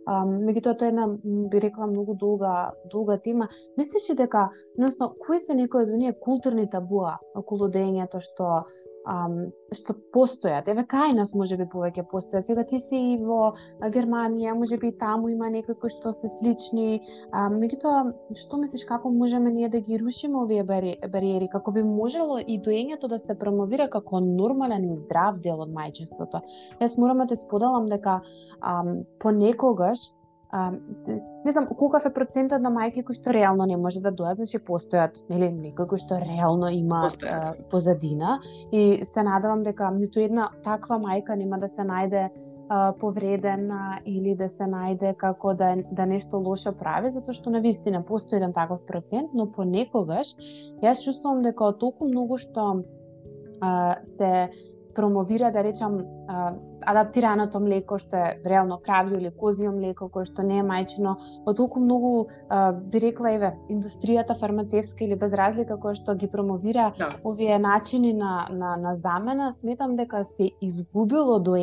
меѓутоа тоа е една би рекла многу долга долга тема. Мислиш дека, односно, кои се некои од оние културни табуа околу дењето што ам, што постојат. Еве кај нас може би повеќе постојат. Сега ти си и во Германија, може би таму има некои кои што се слични. А, меѓутоа, што мислиш како можеме ние да ги рушиме овие бари, бариери, како би можело и доењето да се промовира како нормален и здрав дел од мајчинството. Јас морам да те споделам дека ам, понекогаш а, не знам колкав е процентот на мајки кои што реално не може да дојат, значи постојат нели некои кои што реално имаат а, позадина. И се надевам дека ниту една таква мајка нема да се најде а, повредена или да се најде како да да нешто лошо прави затоа што на вистина постои еден таков процент, но понекогаш јас чувствувам дека толку многу што а, се промовира, да речам, адаптираното млеко што е реално кравјо или козио млеко кое што не е мајчино, од толку многу би рекла еве индустријата фармацевска или без разлика која што ги промовира да. овие начини на, на, на замена, сметам дека се изгубило до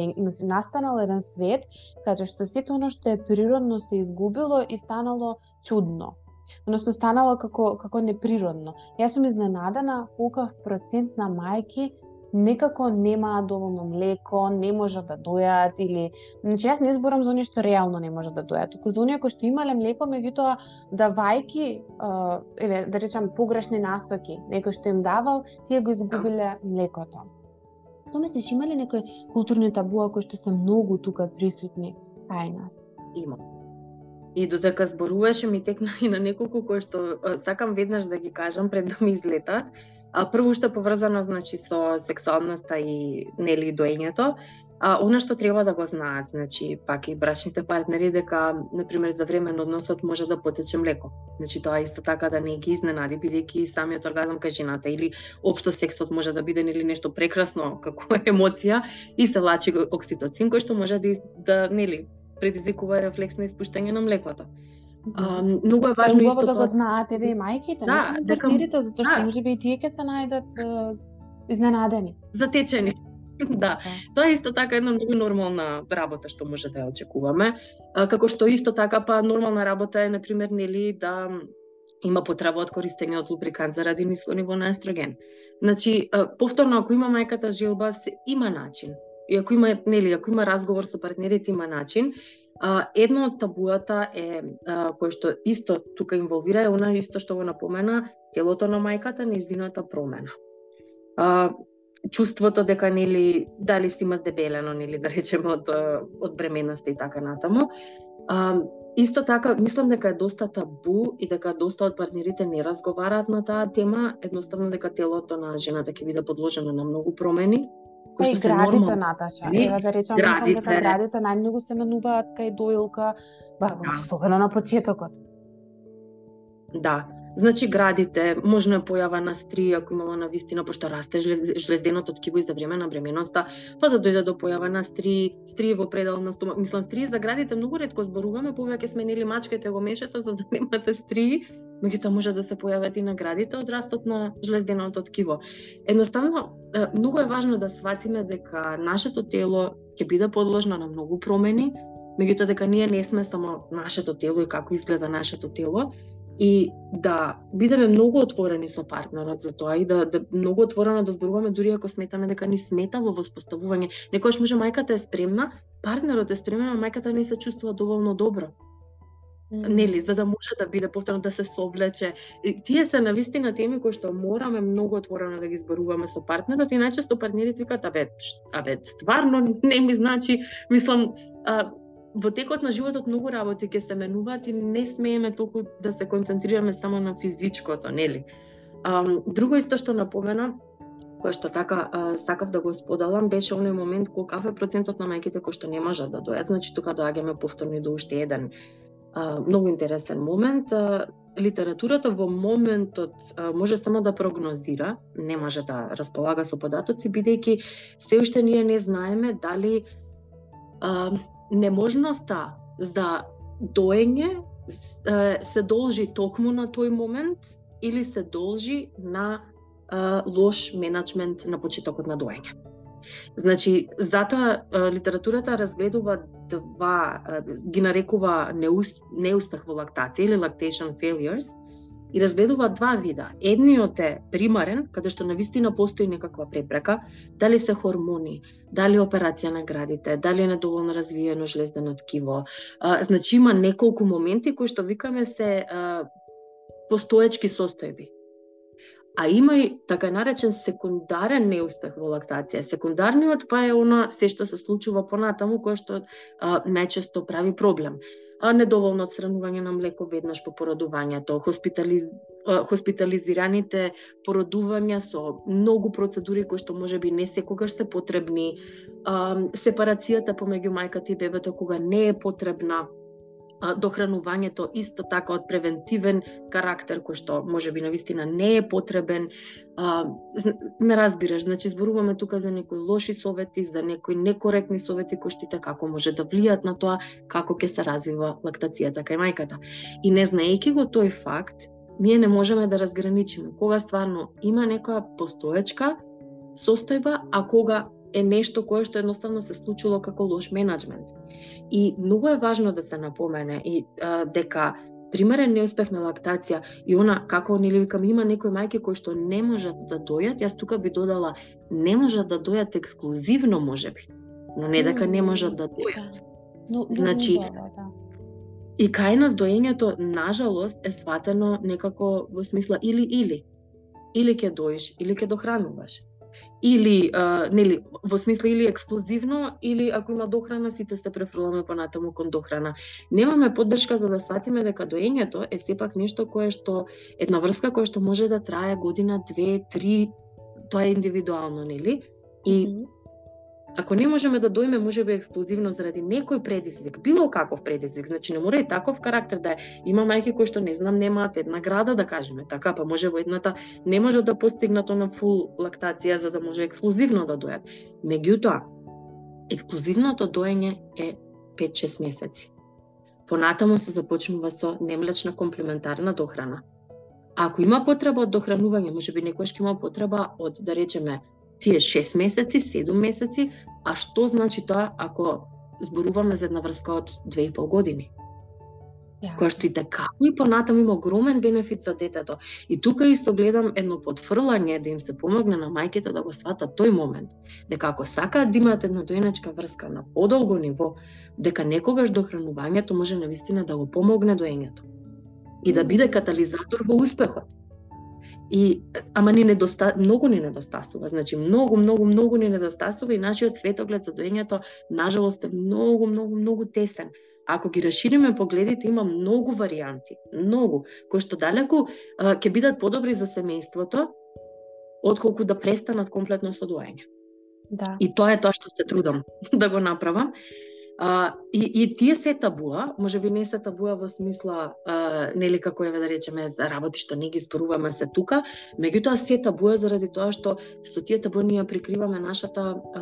настанал еден свет каде што сето оно што е природно се изгубило и станало чудно односно станало како како неприродно. Јас сум изненадана колкав процент на мајки некако немаат доволно млеко, не можат да дојат или значи јас не зборам за оние што реално не можат да дојат, туку за оние кои што имале млеко, меѓутоа давајки еве да речам погрешни насоки, некој што им давал, тие го изгубиле млекото. Што мислиш, има ли некои културни табуа кои што се многу тука присутни кај нас? Има. И додека зборуваше ми текна и на неколку кои што сакам веднаш да ги кажам пред да ми излетат, А, прво што е поврзано значи со сексуалноста и нели доењето, а она што треба да го знаат, значи пак и брачните партнери дека на пример за време на односот може да потече млеко. Значи тоа исто така да не ги изненади бидејќи самиот оргазам кај жената или општо сексот може да биде нели нешто прекрасно [LAUGHS] како емоција и се лачи окситоцин кој што може да да нели предизвикува рефлексно испуштање на млекото. А, многу е важно исто да го знаат еве и мајките, да, не дека партнерите, затоа што да. можеби и тие ќе се најдат изненадени. Затечени. [LAUGHS] да, тоа е исто така една многу нормална работа што може да ја очекуваме. А, како што исто така па нормална работа е на пример нели да има потреба од користење од лубрикант заради ниско ниво на естроген. Значи, повторно ако има мајката желба, има начин. И ако има нели, ако има разговор со партнерите, има начин А, едно од табуата е а, кој што исто тука инволвира е она исто што го напомена телото на мајката, неизината промена. А, чувството дека нели дали си има здебелено нели да речеме од од бременоста и така натаму. А, исто така мислам дека е доста табу и дека доста од партнерите не разговараат на таа тема, едноставно дека телото на жената ќе биде подложено на многу промени кои што се градите, нормал... Наташа. Ева да речам, градите... дека градите најмногу се менуваат кај доилка, ба, да. особено на почетокот. Да, Значи градите, можно е појава на стри ако имало на вистина пошто расте жлезденото ткиво за време на бременоста, па да дојде до појава на стри, стри во предал на стомак. Мислам стри за градите многу ретко зборуваме, повеќе сме нели мачките го мешето за да [LAUGHS] немате стри, меѓутоа може да се појават и наградите од растот на жлезденото ткиво. Едноставно, многу е важно да сватиме дека нашето тело ќе биде подложно на многу промени, меѓутоа дека ние не сме само нашето тело и како изгледа нашето тело, и да бидеме многу отворени со партнерот за тоа и да, да многу отворено да зборуваме дури ако сметаме дека ни смета во воспоставување. Некојаш може мајката е спремна, партнерот е спремен, а мајката не се чувствува доволно добро. Нели, за да може да биде повторно да се соблече. Тие се на вистина теми кои што мораме многу отворено да ги зборуваме со партнерот и најчесто партнерите викаат абе, абе стварно не ми значи, мислам, а, во текот на животот многу работи ќе се менуваат и не смееме толку да се концентрираме само на физичкото, нели? А, друго исто што напомена, кое што така а, сакав да го споделам, беше оној момент кога кафе процентот на мајките кои што не можат да дојат, значи тука доаѓаме повторно до уште еден а, многу интересен момент. А, литературата во моментот а, може само да прогнозира, не може да располага со податоци, бидејќи се уште ние не знаеме дали а, неможноста за доење се должи токму на тој момент или се должи на а, лош менеджмент на почетокот на доење. Значи, затоа литературата разгледува два, ги нарекува неус, неуспех во лактација или lactation failures, и разгледува два вида. Едниот е примарен, каде што на вистина постои некаква препрека, дали се хормони, дали операција на градите, дали е недоволно развиено жлездено ткиво. А, значи има неколку моменти кои што викаме се а, постоечки состојби. А има и така наречен секундарен неуспех во лактација. Секундарниот па е она се што се случува понатаму кое што а, најчесто прави проблем. А, недоволно отстранување на млеко веднаш по породувањето, хоспитализ... хоспитализираните породувања со многу процедури кои што може би не секогаш се потребни, а, сепарацијата помеѓу мајката и бебето кога не е потребна, дохранувањето исто така од превентивен карактер кој што може би навистина не е потребен. А, ме разбираш, значи зборуваме тука за некои лоши совети, за некои некоректни совети кои што така како може да влијат на тоа како ќе се развива лактацијата кај мајката. И не знаејќи го тој факт, ние не можеме да разграничиме кога стварно има некоја постоечка состојба, а кога е нешто кое што едноставно се случило како лош менеджмент. И многу е важно да се напомене и а, дека примерен неуспех на лактација и она како нели викам има некои мајки кои што не можат да дојат, јас тука би додала не можат да дојат ексклузивно можеби, но не дека не можат да дојат. Но, значи, да. И кај нас доењето, нажалост, е сватено некако во смисла или-или. Или ќе доиш, или ќе дохрануваш или а, нели во смисла или експлозивно, или ако има дохрана сите се префрламе понатаму кон дохрана. Немаме поддршка за да сватиме дека доењето е сепак нешто кое што една врска која што може да трае година, две, три, тоа е индивидуално, нели? И mm -hmm Ако не можеме да дојме можеби ексклузивно заради некој предизвик, било каков предизвик, значи не мора и таков карактер да е. Има мајки кои што не знам немаат една града да кажеме, така па може во едната не може да постигнат на фул лактација за да може ексклузивно да дојат. Меѓутоа, ексклузивното доење е 5-6 месеци. Понатаму се започнува со немлечна комплементарна дохрана. Ако има потреба од дохранување, можеби некојаш ќе има потреба од да речеме тие 6 месеци, 7 месеци, а што значи тоа ако зборуваме за една врска од 2,5 години? Yeah. која што и како и понатаму има огромен бенефит за детето. И тука исто гледам едно подфрлање да им се помогне на мајките да го сватат тој момент, дека ако сакаат да имаат една доеначка врска на подолго ниво, дека некогаш дохранувањето може навистина да го помогне доењето и да биде катализатор во успехот. И ама ни недоста многу ни недостасува, значи многу многу многу ни недостасува и нашиот светоглед за доењето нажалост е многу многу многу тесен. Ако ги расшириме погледите, има многу варијанти, многу, кои што далеку ќе бидат подобри за семејството, отколку да престанат комплетно со доење. Да. И тоа е тоа што се трудам [LAUGHS] да го направам. А, и, и тие се табуа, може би не се табуа во смисла, а, нели како еве да речеме, за работи што не ги зборуваме се тука, меѓутоа се табуа заради тоа што со тие табуа ние прикриваме нашата а,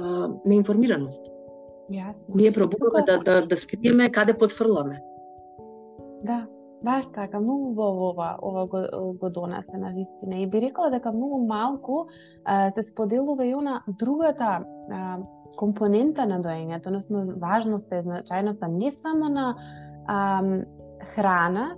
неинформираност. Јасно. Ние пробуваме да, да, да скриеме каде подфрламе. Да. Баш така, многу убаво ова, ова го, го донесе на вистина. И би рекла дека многу малку а, се споделува и она другата а, компонента на доењето, односно важноста и значајноста не само на а, храна,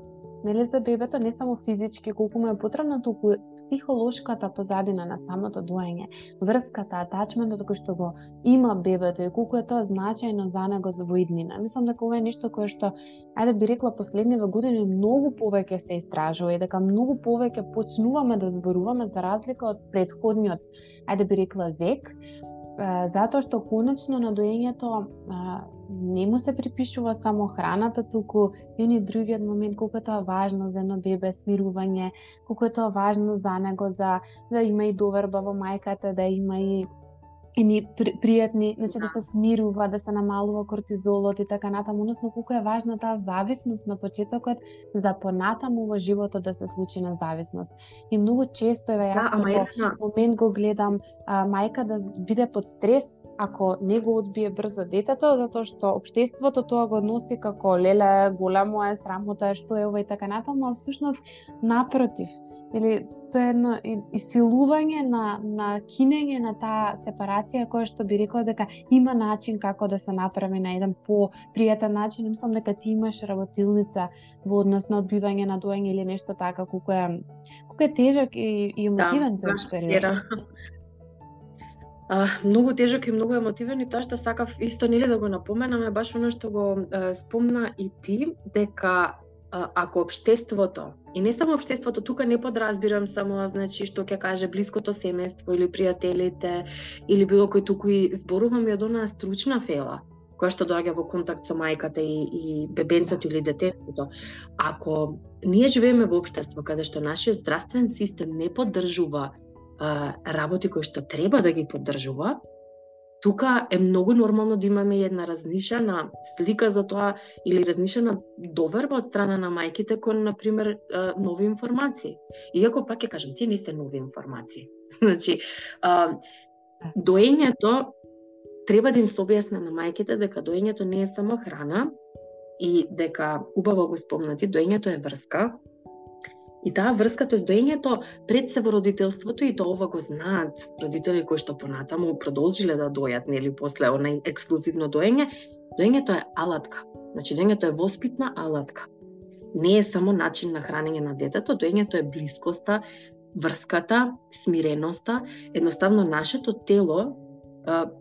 нели за бебето не само физички колку му е потребно, туку психолошката позадина на самото доење, врската, атачментот кој што го има бебето и колку е тоа значајно за него за воиднина. Мислам дека ова е нешто кое што ајде би рекла последниве години многу повеќе се истражува и дека многу повеќе почнуваме да зборуваме за разлика од предходниот ајде би рекла век, затоа што конечно на доењето не му се припишува само храната, туку и ни другиот момент колку е тоа важно за едно бебе смирување, колку е тоа важно за него за да има и доверба во мајката, да има и ни при, пријатни, значи да. да се смирува, да се намалува кортизолот и така натаму, односно колку е важна таа зависност на почетокот за понатаму во животот да се случи на зависност. И многу често еве јас да, како момент го гледам а, мајка да биде под стрес ако не го одбие брзо детето, затоа што општеството тоа го носи како леле, големо е, срамота е, што е ова и така натаму, а всушност напротив, или тоа е едно исилување на, на кинење на таа сепарација која што би рекла дека има начин како да се направи на еден по пријатен начин. Мислам дека ти имаш работилница во однос на одбивање на доање или нешто така, колку е колку е тежок и, и емотивен да, тој период. А, многу тежок и многу емотивен и тоа што сакав исто нели да го напоменаме баш оно што го а, спомна и ти дека ако обштеството и не само обштеството тука не подразбирам само значи што ќе каже блиското семејство или пријателите или било кој туку и зборуваме од онаа стручна фела која што доаѓа во контакт со мајката и, и бебенцето или детето. Ако ние живееме во обштество каде што нашиот здравствен систем не поддржува а, работи кои што треба да ги поддржува, тука е многу нормално да имаме една разнишена слика за тоа или разнишена доверба од страна на мајките кон на пример нови информации. Иако пак ќе кажам, тие не сте нови информации. [LAUGHS] значи, доењето треба да им се објасне на мајките дека доењето не е само храна и дека убаво го спомнати, доењето е врска, И таа врска, тоест доењето пред се во родителството и тоа ова го знаат родители кои што понатаму продолжиле да дојат, нели, после онај ексклузивно доење, доењето е алатка. Значи доењето е воспитна алатка. Не е само начин на хранење на детето, доењето е блискоста, врската, смиреноста, едноставно нашето тело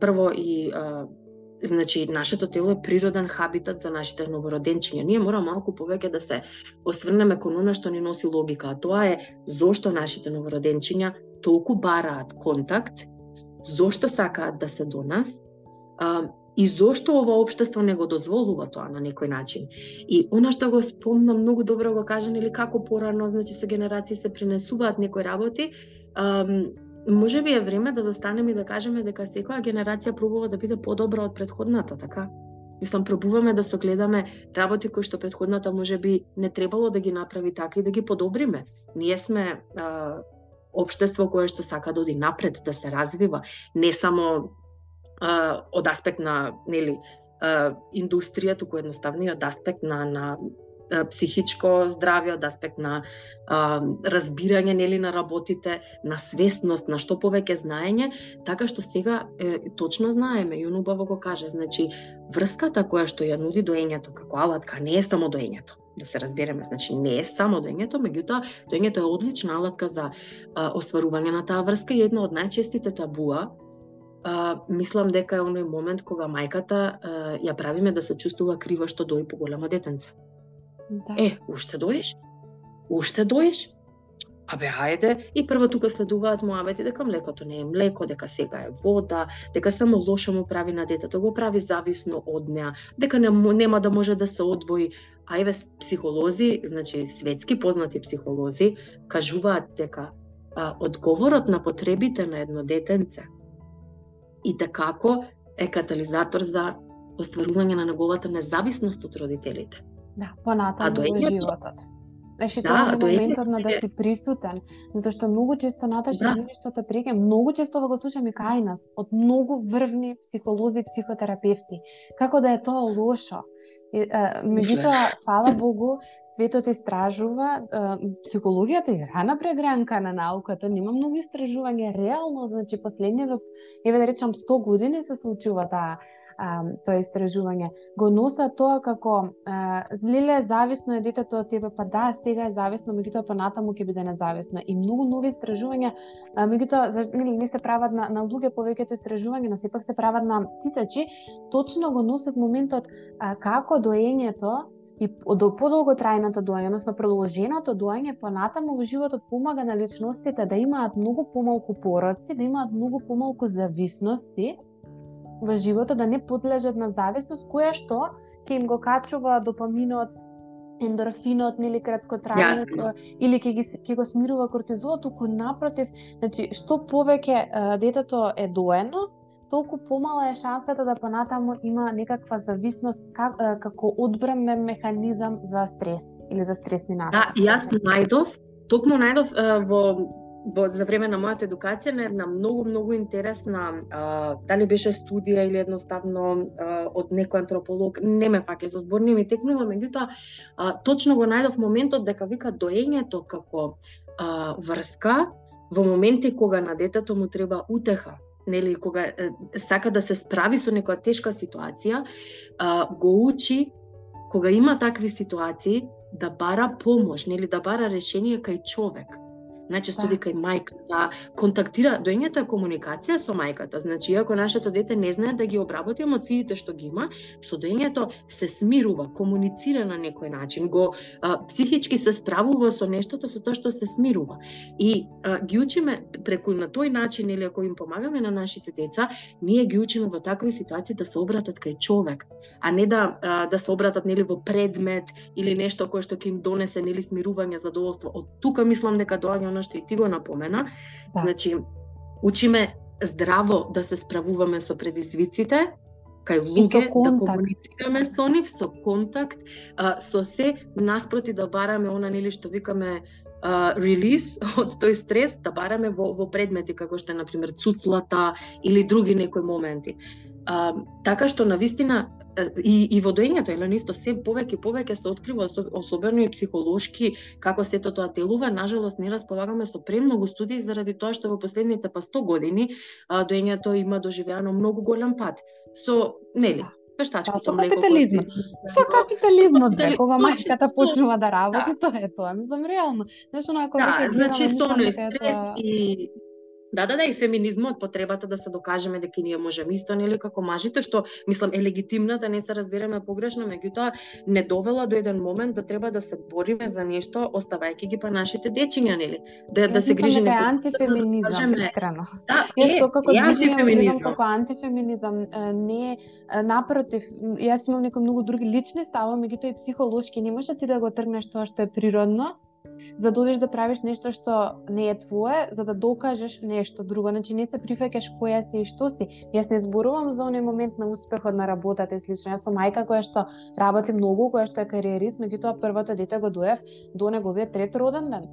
прво и Значи, нашето тело е природен хабитат за нашите новороденчиња. Ние мора малку повеќе да се осврнеме кон она што ни носи логика, а тоа е зошто нашите новороденчиња толку бараат контакт, зошто сакаат да се до нас, а, и зошто ова општество не го дозволува тоа на некој начин. И она што го спомнам многу добро го кажа, или како порано, значи со генерации се пренесуваат некои работи, може би е време да застанеме и да кажеме дека секоја генерација пробува да биде подобра од предходната, така? Мислам, пробуваме да согледаме работи кои што предходната може би не требало да ги направи така и да ги подобриме. Ние сме а, обштество кое што сака да оди напред, да се развива, не само а, од аспект на, нели, а, индустрија, туку едноставниот од аспект на, на психичко здравје, од аспект на а, разбирање нели на работите, на свесност, на што повеќе знаење, така што сега е, точно знаеме и убаво го каже, значи врската која што ја нуди доењето како алатка не е само доењето да се разбереме, значи не е само доењето, меѓутоа доењето е одлична алатка за а, осварување на таа врска и една од најчестите табуа а, мислам дека е оној момент кога мајката а, ја правиме да се чувствува крива што дои поголемо детенце. Да. Е, уште доеш? Уште доеш? Абе, хајде, и прво тука следуваат муабети дека млекото не е млеко, дека сега е вода, дека само лошо му прави на детето, го прави зависно од неа, дека не, нема да може да се одвои. А еве психолози, значи светски познати психолози, кажуваат дека а, одговорот на потребите на едно детенце и како е катализатор за остварување на неговата независност од родителите. Да, понатаму во животот. Значи, да, тоа е моментот на да си присутен, затоа што многу често Наташа, да. што те преке, многу често го слушам и кај нас, од многу врвни психолози и психотерапевти, како да е тоа лошо. Меѓутоа, фала Богу, светот истражува, психологијата е рана прегранка на науката, нема многу истражување реално, значи последниве еве да речам 100 години се случува таа а, тоа истражување. Го носа тоа како а, леле зависно е детето од тебе, па да, сега е зависно, меѓутоа понатаму ќе биде независно. И многу нови истражувања, меѓутоа нели не се прават на на луѓе повеќето истражувања, но сепак се прават на читачи, точно го носат моментот а, како доењето и до подолго трајното доање, односно продолженото доење понатаму во животот помага на личностите да имаат многу помалку пороци, да имаат многу помалку зависности во животот да не подлежат на зависност која што ќе им го качува допаминот, ендорфинот, нели краткотрајно или ќе ги ќе го смирува кортизолот, туку напротив, значи што повеќе детето е доено, толку помала е шансата да понатаму има некаква зависност как, како одбранен механизам за стрес или за стресни настани. Да, јас најдов, токму најдов во во за време на мојата едукација на една многу многу интересна а, дали беше студија или едноставно а, од некој антрополог, не ме фаќа за збор, не ми текнува, меѓутоа точно го најдов моментот дека вика доењето како а, врска во моменти кога на детето му треба утеха, нели кога е, сака да се справи со некоја тешка ситуација, а, го учи кога има такви ситуации да бара помош, нели да бара решение кај човек најчесто да. дека и мајката контактира, доењето е комуникација со мајката. Значи, иако нашето дете не знае да ги обработи емоциите што ги има, со доењето се смирува, комуницира на некој начин, го а, психички се справува со нештото со тоа што се смирува. И а, ги учиме преку на тој начин или ако им помагаме на нашите деца, ние ги учиме во такви ситуации да се обратат кај човек, а не да а, да се обратат нели во предмет или нешто кое што ќе им донесе нели смирување, задоволство. Од тука мислам дека доаѓа она што и ти го напомена. Да. Значи, учиме здраво да се справуваме со предизвиците, кај луѓе, да комуницираме со нив, со контакт, а, со се, наспроти да бараме она нели што викаме uh, [LAUGHS] релиз од тој стрес, да бараме во, во предмети како што е, например, цуцлата или други некои моменти. А, така што на вистина и, и во доењето, или исто се повеќе и повеќе се открива особено и психолошки како сето тоа делува. Нажалост не располагаме со премногу студии заради тоа што во последните па 100 години доењето има доживеано многу голем пат. Со, нели, вештачкото да, со капитализмот. Со капитализмот, бе, кога мајката почнува да работи, да. тоа е тоа. Мислам реално. Нешто на да, значи со стрес и Да, да, да, и феминизмот, потребата да се докажеме дека ние можеме исто, нели, како мажите, што, мислам, е легитимна, да не се разбереме погрешно, меѓутоа, не довела до еден момент да треба да се бориме за нешто, оставајќи ги па нашите дечиња, нели? Да, да се грижиме. Дека е антифеминизам, да искрено. Да, е, Јас како е антифеминизам. како антифеминизам, не е, напротив, јас имам некои многу други лични ставови, меѓутоа и психолошки, не може ти да го тргнеш тоа што е природно, за да одиш да правиш нешто што не е твое, за да докажеш нешто друго. Значи не се прифаќаш која си и што си. Јас не зборувам за оној момент на успехот на работата и слично. Јас сум мајка која што работи многу, која што е кариерист, меѓутоа првото дете го доев до неговиот трет роден ден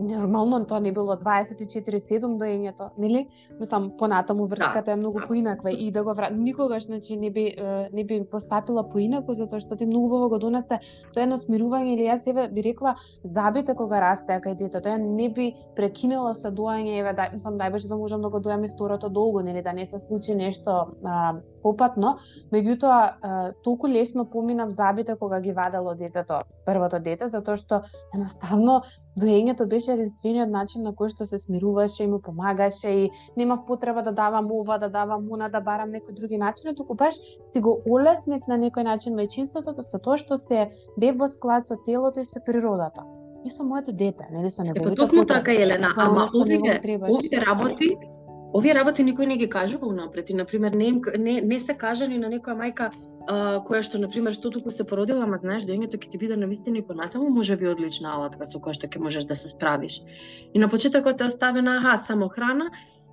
нормално тоа не било 24/7 доењето, нели? Мислам понатаму врската да. е многу поинаква и да го вра... никогаш значи не би не би постапила поинаку затоа што ти многу убаво го донесе тоа едно смирување или јас себе би рекла забите кога расте кај детето, ја не би прекинала со доање, еве да мислам беше да можам да го дојам и второто долго, нели да не се случи нешто а, попатно, меѓутоа толку лесно поминав забите кога ги вадело детето, првото дете, затоа што едноставно доењето беше единствениот начин на кој што се смируваше и му помагаше и немав потреба да давам ова, да давам уна, да барам некој други начин, туку баш си го олеснев на некој начин мајчинството со тоа што се бе во склад со телото и со природата. И со моето дете, нели со неговите Токму така Елена, ама овие овие работи овие работи никој не ги кажува унапред и на пример не, не, не се кажани на некоја мајка а, која што на пример што туку се породила, ама знаеш доењето ќе ти биде навистина и понатаму може би одлична алатка со која што ќе можеш да се справиш. И на почетокот е оставена аха само храна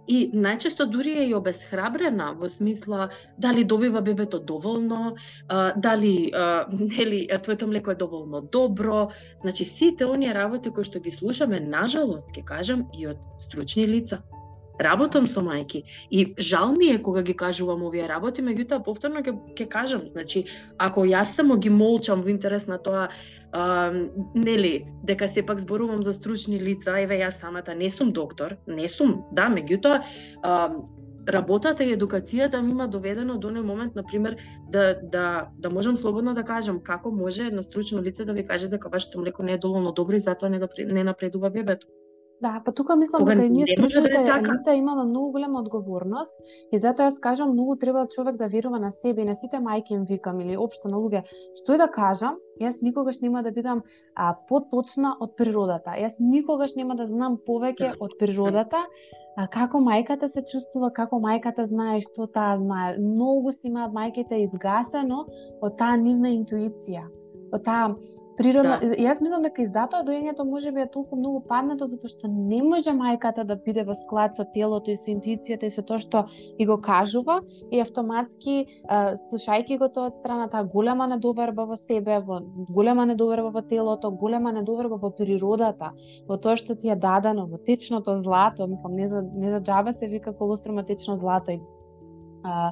и најчесто дури е и обесхрабрена во смисла дали добива бебето доволно, а, дали а, [LAUGHS] нели твоето млеко е доволно добро. Значи сите оние работи кои што ги слушаме, нажалост ќе кажам и од стручни лица Работам со мајки и жал ми е кога ги кажувам овие работи, меѓутоа повторно ќе ќе кажам, значи ако јас само ги молчам во интерес на тоа а, нели, дека сепак зборувам за стручни лица, еве јас самата не сум доктор, не сум, да, меѓутоа работата и едукацијата ми има доведено до оној момент на пример да да да можам слободно да кажам како може едно стручно лице да ви каже дека вашето млеко не е доволно добро и затоа не, не напредува бебето. Да, па тука мислам дека ние да стручните така. лица имаме многу голема одговорност и затоа јас кажам многу треба човек да верува на себе и на сите мајки им викам или општо на луѓе. Што и да кажам, јас никогаш нема да бидам а, поточна од природата. Јас никогаш нема да знам повеќе од природата а, како мајката се чувствува, како мајката знае што таа знае. Многу си имаат мајките изгасено од таа нивна интуиција, од таа природна да. јас мислам дека и затоа доењето може би е толку многу паднато затоа што не може мајката да биде во склад со телото и со интуицијата и со тоа што и го кажува и автоматски слушајќи го тоа од страна таа голема недоверба во себе, во голема недоверба во телото, голема недоверба во природата, во тоа што ти е дадено, во течното злато, мислам не за не за џаба се вика колострума течно злато и а,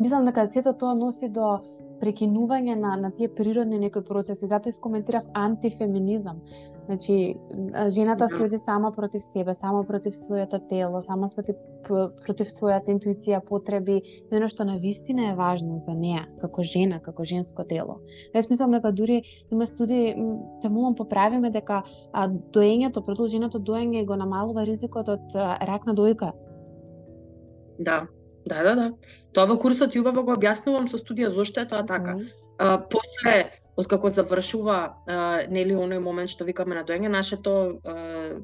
мислам дека сето тоа носи до прекинување на, на тие природни некои процеси. Затоа искоментирав антифеминизам. Значи, жената се да. оди сама против себе, сама против своето тело, сама против, против својата интуиција, потреби, и оно што на вистина е важно за неа, како жена, како женско тело. Јас мислам дека дури има студии, те молам поправиме дека а, доењето, продолженото доење го намалува ризикот од а, рак на дојка. Да, Да, да, да. Тоа во курсот јубаво го објаснувам со студија зошто е тоа така. Mm -hmm. а, после откако завршува а, нели оној момент што викаме на доење нашето а,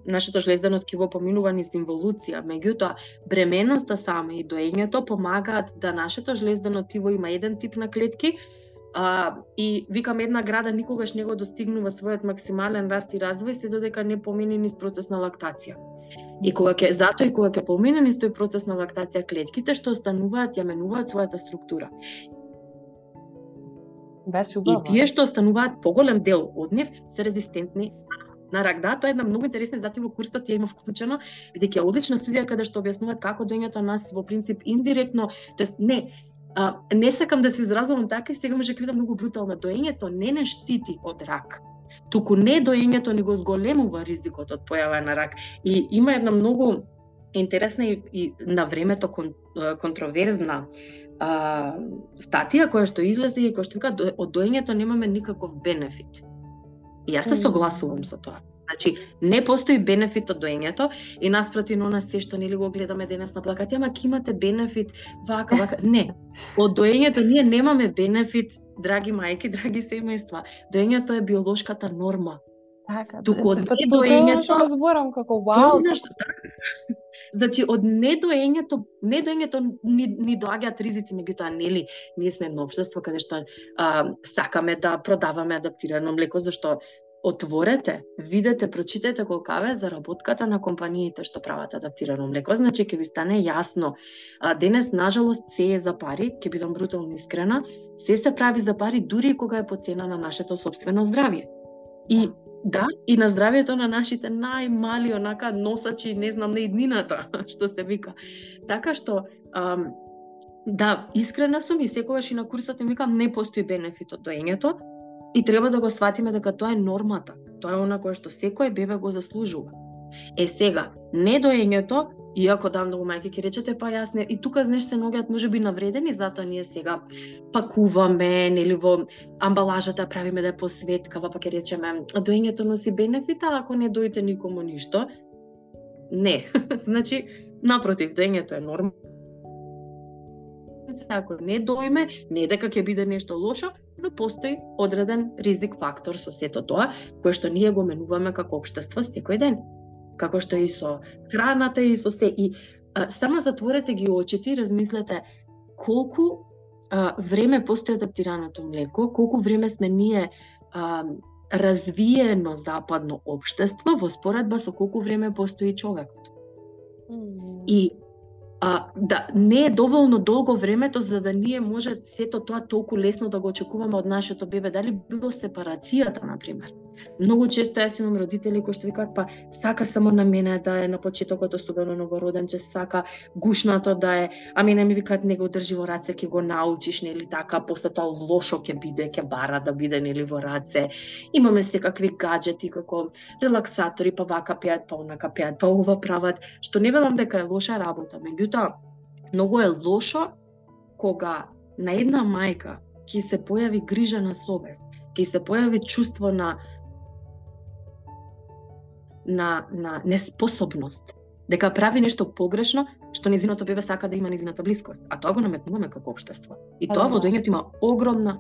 нашето жлездено ткиво поминува низ инволуција меѓутоа бременоста сама и доењето помагаат да нашето жлездено тиво има еден тип на клетки а, и викам една града никогаш не го достигнува својот максимален раст и развој се додека не помине низ процес на лактација. И кога ќе затоа и кога ќе помине низ тој процес на лактација клетките што остануваат ја менуваат својата структура. Без И тие што остануваат поголем дел од нив се резистентни на рак. Да, тоа е една многу интересна затоа во курсот ја има вклучено, бидејќи е одлична студија каде што објаснуваат како доњето нас во принцип индиректно, тоест не, а, не сакам да се изразувам така и сега може да многу брутално. Доењето не не штити од рак туку не доењето ни го зголемува ризикот од појава на рак. И има една многу интересна и, и на времето кон, контроверзна а, статија која што излезе и која што вика од доењето немаме никаков бенефит. И јас се согласувам со тоа. Значи, не постои бенефит од доењето и наспроти на нас се што нели го гледаме денес на плакати, ама ки имате бенефит вака, вака. Не. Од доењето ние немаме бенефит драги мајки, [LAUGHS] драги семејства, доењето е биолошката норма. Така, Туку од недоењето... Тоа разборам како вау. [LAUGHS] Значи, од недоењето, недоењето ни, ни доаѓаат ризици, меѓутоа, нели, ние сме едно општество каде што а, сакаме да продаваме адаптирано млеко, зашто отворете, видете, прочитете колкава е заработката на компаниите што прават адаптирано млеко, значи ќе ви стане јасно. А, денес, нажалост, се е за пари, ќе бидам брутално искрена, се се прави за пари дури кога е по цена на нашето собствено здравје. И да, и на здравјето на нашите најмали онака носачи, не знам, на иднината, [LAUGHS] што се вика. Така што, ам, да, искрена сум и секогаш и на курсот им викам, не постои бенефит од доењето, И треба да го сватиме дека тоа е нормата. Тоа е она кое што секој бебе го заслужува. Е сега, недоењето, иако да многу мајки ќе речете, па јас не, и тука знаеш се ногиат може би навредени, затоа ние сега пакуваме, нели во амбалажата да правиме да е посветкава, па ќе речеме, доењето носи бенефита, ако не доите никому ништо. Не. [LAUGHS] значи, напротив, доењето е норма. Ако не доиме, не дека ќе биде нешто лошо, но постои одреден ризик фактор со сето тоа, кој што ние го менуваме како општество секој ден. Како што и со храната и со се. И а, само затворете ги очите и размислете колку а, време постои адаптираното млеко, колку време сме ние а, развиено западно општество во споредба со колку време постои човекот. И а, да не е доволно долго времето за да ние може сето тоа толку лесно да го очекуваме од нашето бебе, дали било сепарацијата на пример. Многу често јас имам родители кои што викаат па сака само на мене да е на почетокот ослобено новороденче, сака гушнато да е, а мене ми викаат не го држи во раце, ќе го научиш нели така, после тоа лошо ќе биде, ќе бара да биде нели во раце. Имаме секакви гаджети како релаксатори, па вака пеат, па онака пеат, па ова прават, што не велам дека е лоша работа, меѓу меѓутоа многу е лошо кога на една мајка ќе се појави грижа на совест, ќе се појави чувство на на, на неспособност, дека прави нешто погрешно, што низиното бебе сака да има низината блискост, а тоа го наметнуваме како општество. И тоа во доењето има огромна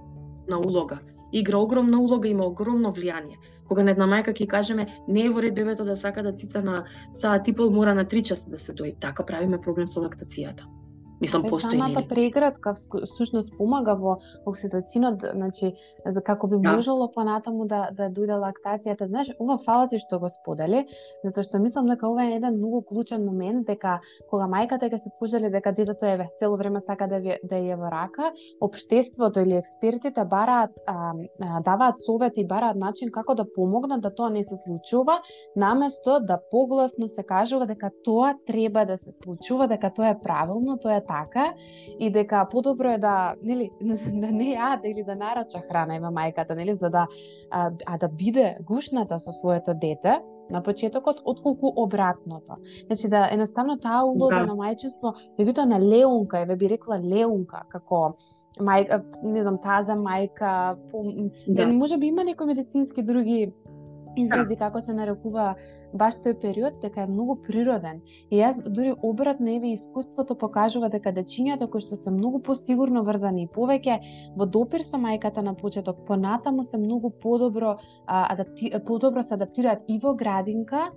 на улога. Игра огромна улога, има огромно влијание. Кога на една мајка ќе кажеме не е во ред бебето да сака да цица на саат и пол, мора на три часа да се дои. Така правиме проблем со лактацијата. Мислам постои Самата преградка всушност помага во окситоцинот, значи за како би да. можело понатаму да да дојде лактацијата. Знаеш, ова фала ти што го сподели, затоа што мислам дека ова е еден многу клучен момент дека кога мајката ќе се пожели дека детето е цело време сака да ви, да е во рака, општеството или експертите бараат а, а, даваат совети, бараат начин како да помогнат да тоа не се случува, наместо да погласно се кажува дека тоа треба да се случува, дека тоа е правилно, тоа е така и дека подобро е да, нели, [LAUGHS] да не јаде или да нарача храна има мајката, нели, за да а, а да биде гушната со своето дете на почетокот, отколку обратното. Значи да едноставно таа улога да. на мајчество, меѓутоа на леунка, еве би рекла леунка, како мајка, не знам, таза мајка, по, да. може би има некои медицински други изрази да. како се нарекува баш тој период дека е многу природен. И јас дури обратно еве искуството покажува дека дечињата кои што се многу посигурно врзани и повеќе во допир со мајката на почеток, понатаму се многу подобро а, адапти, подобро се адаптираат и во градинка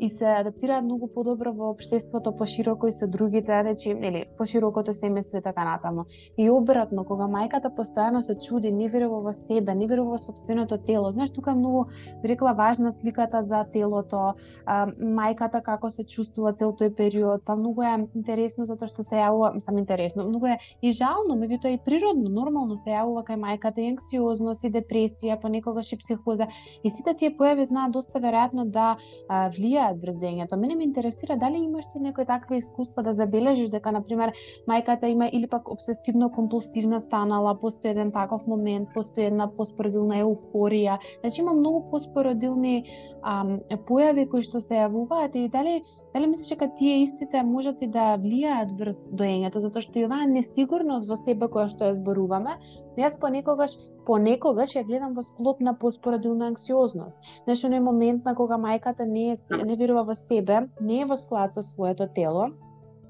и се адаптираат многу подобро во општеството пошироко и со другите, речи, нели, поширокото семејство и така натаму. И обратно, кога мајката постојано се чуди, не верува во себе, не верува во собственото тело. Знаеш, тука е многу, рекла, важна сликата за телото, а, мајката како се чувствува цел тој период, па многу е интересно затоа што се јавува, сам интересно, многу е и жално, меѓутоа и природно, нормално се јавува кај мајката и анксиозност и депресија, понекогаш и психоза. И сите тие појави знаат доста веројатно да а, влијаат врз дењето. Мене ме интересира дали имаш ти некои такви искуства да забележиш дека на пример мајката има или пак обсесивно компулсивна станала, постои еден таков момент, постои една поспородилна еуфорија. Значи има многу поспородилни ам, појави кои што се јавуваат и дали дали мислиш дека тие истите можат и да влијаат врз доењето затоа што и оваа несигурност во себе која што ја зборуваме, јас понекогаш понекогаш ја гледам во склоп на поспорадилна анксиозност. Знаеш, оној момент на кога мајката не е, не верува во себе, не е во склад со своето тело,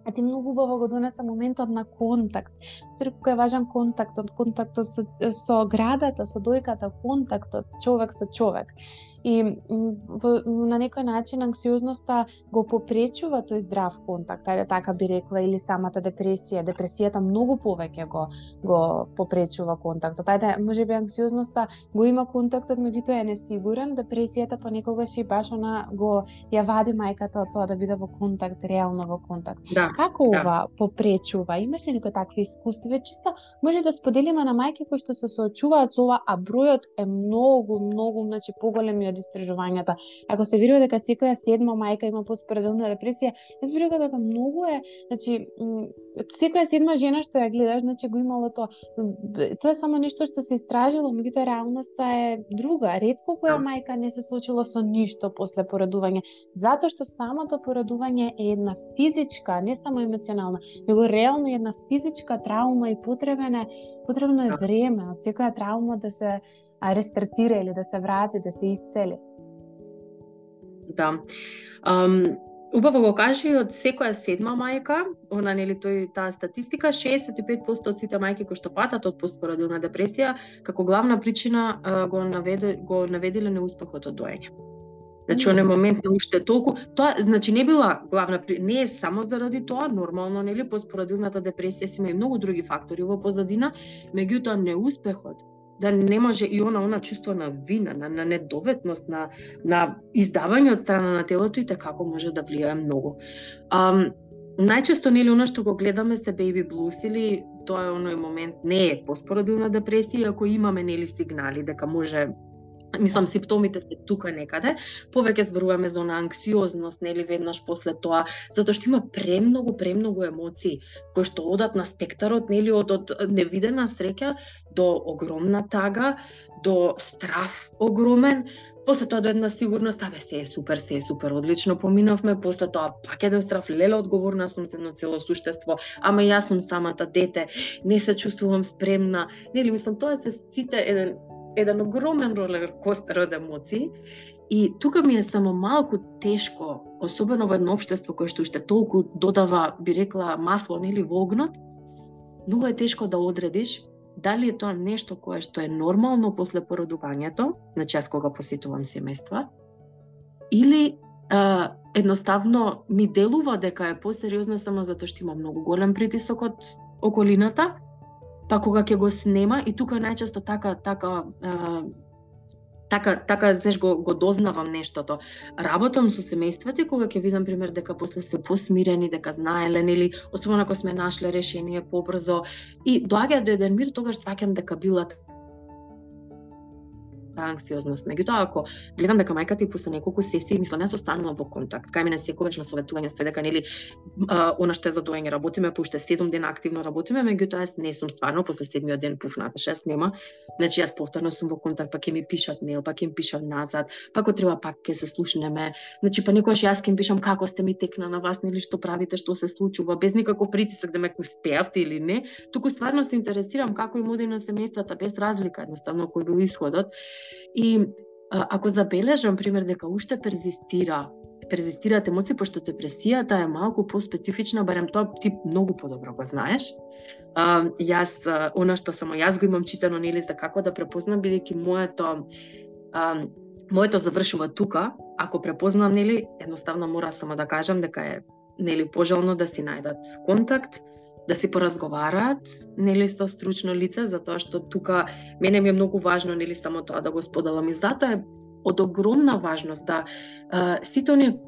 а ти многу убаво го донеса моментот на контакт. Се кој е важен контактот, контактот со, со градата, со дојката, контактот човек со човек и во, на некој начин анксиозноста го попречува тој здрав контакт, ајде така би рекла, или самата депресија. Депресијата многу повеќе го го попречува контактот. Ајде, може би анксиозноста го има контактот, меѓутоа е несигурен, депресијата понекогаш и баш она го ја вади мајката од тоа да биде во контакт, реално во контакт. Да, Како да. ова попречува? Имаш ли некои такви искуства? Чисто може да споделиме на мајки кои што се соочуваат со ова, а бројот е многу, многу, значи поголем од истражувањата. Ако се верува дека секоја седма мајка има постпоредилна депресија, јас верувам дека многу е, значи секоја седма жена што ја гледаш, значи го имало тоа. Тоа е само нешто што се истражило, меѓутоа реалноста е друга. Ретко која да. мајка не се случила со ништо после поредување, затоа што самото поредување е една физичка, не само емоционална, него реално една физичка травма и потребен е потребно е да. време од секоја травма да се а рестартира или да се врати, да се исцели. Да. Um, убаво го кажи од секоја седма мајка, она нели тој таа статистика, 65% од сите мајки кои што патат од постпородилна депресија, како главна причина го наведе го наведеле неуспехот од доење. Значи, оној момент на уште толку, тоа, значи не била главна, не е само заради тоа, нормално, нели, постпородилната депресија си има и многу други фактори во позадина, меѓутоа неуспехот да не може и она она чувство на вина, на, на недоветност, на, на издавање од страна на телото и како може да влијае многу. Um, најчесто нели она што го гледаме се baby blues или тоа е оној момент не е постпородилна депресија, ако имаме нели сигнали дека може мислам симптомите се тука некаде, повеќе зборуваме за она анксиозност, нели веднаш после тоа, затоа што има премногу, премногу емоции кои што одат на спектарот, нели од, од невидена среќа до огромна тага, до страф огромен, После тоа до една сигурност, абе се е супер, се е супер, одлично Поминавме. После тоа пак еден страф, леле одговорна сум за едно цело суштество, ама јас сум самата дете, не се чувствувам спремна. Нели, мислам, тоа се сите еден еден огромен ролер костер од емоции. И тука ми е само малку тешко, особено во едно општество кое што уште толку додава, би рекла, масло или во огнот, многу е тешко да одредиш дали е тоа нешто кое што е нормално после породувањето, значи јас кога посетувам семејства, или а, едноставно ми делува дека е посериозно само затоа што има многу голем притисок од околината, па кога ќе го снема и тука најчесто така така а, така така знаеш го го дознавам нештото. Работам со семејствата кога ќе видам пример дека после се посмирени, дека знаеле или особено ако сме нашле решение побрзо и доаѓа до еден мир тогаш сваќам дека била анксиозност. Меѓутоа, ако гледам дека мајката и после неколку сесии, мислам, јас останувам во контакт. Кај мене секогаш на советување стои дека нели а, она што е за доење работиме, по уште 7 дена активно работиме, меѓутоа јас не сум стварно после седмиот ден пуфната, значи јас нема. Значи јас повторно сум во контакт, па ќе ми пишат мејл, па ќе ми пишат назад, па ако треба пак ќе се слушнеме. Значи па некогаш јас ќе им пишам како сте ми текна на вас, нели што правите, што се случува, без никаков притисок да ме успеавте или не, туку стварно се интересирам како им оди на семејствата без разлика едноставно кој бил исходот И а, ако забележам, пример, дека уште перзистира перзистираат емоции, пошто депресијата е малку поспецифична, барем тоа ти многу подобро го знаеш. А, јас, а, она што само јас го имам читано, нели, за како да препознам, бидејќи моето, а, моето завршува тука, ако препознам, нели, едноставно мора само да кажам дека е, нели, пожелно да си најдат контакт, да си поразговараат, нели со стручно лице, затоа што тука мене ми е многу важно нели само тоа да го споделам и затоа е од огромна важност да а, сите оние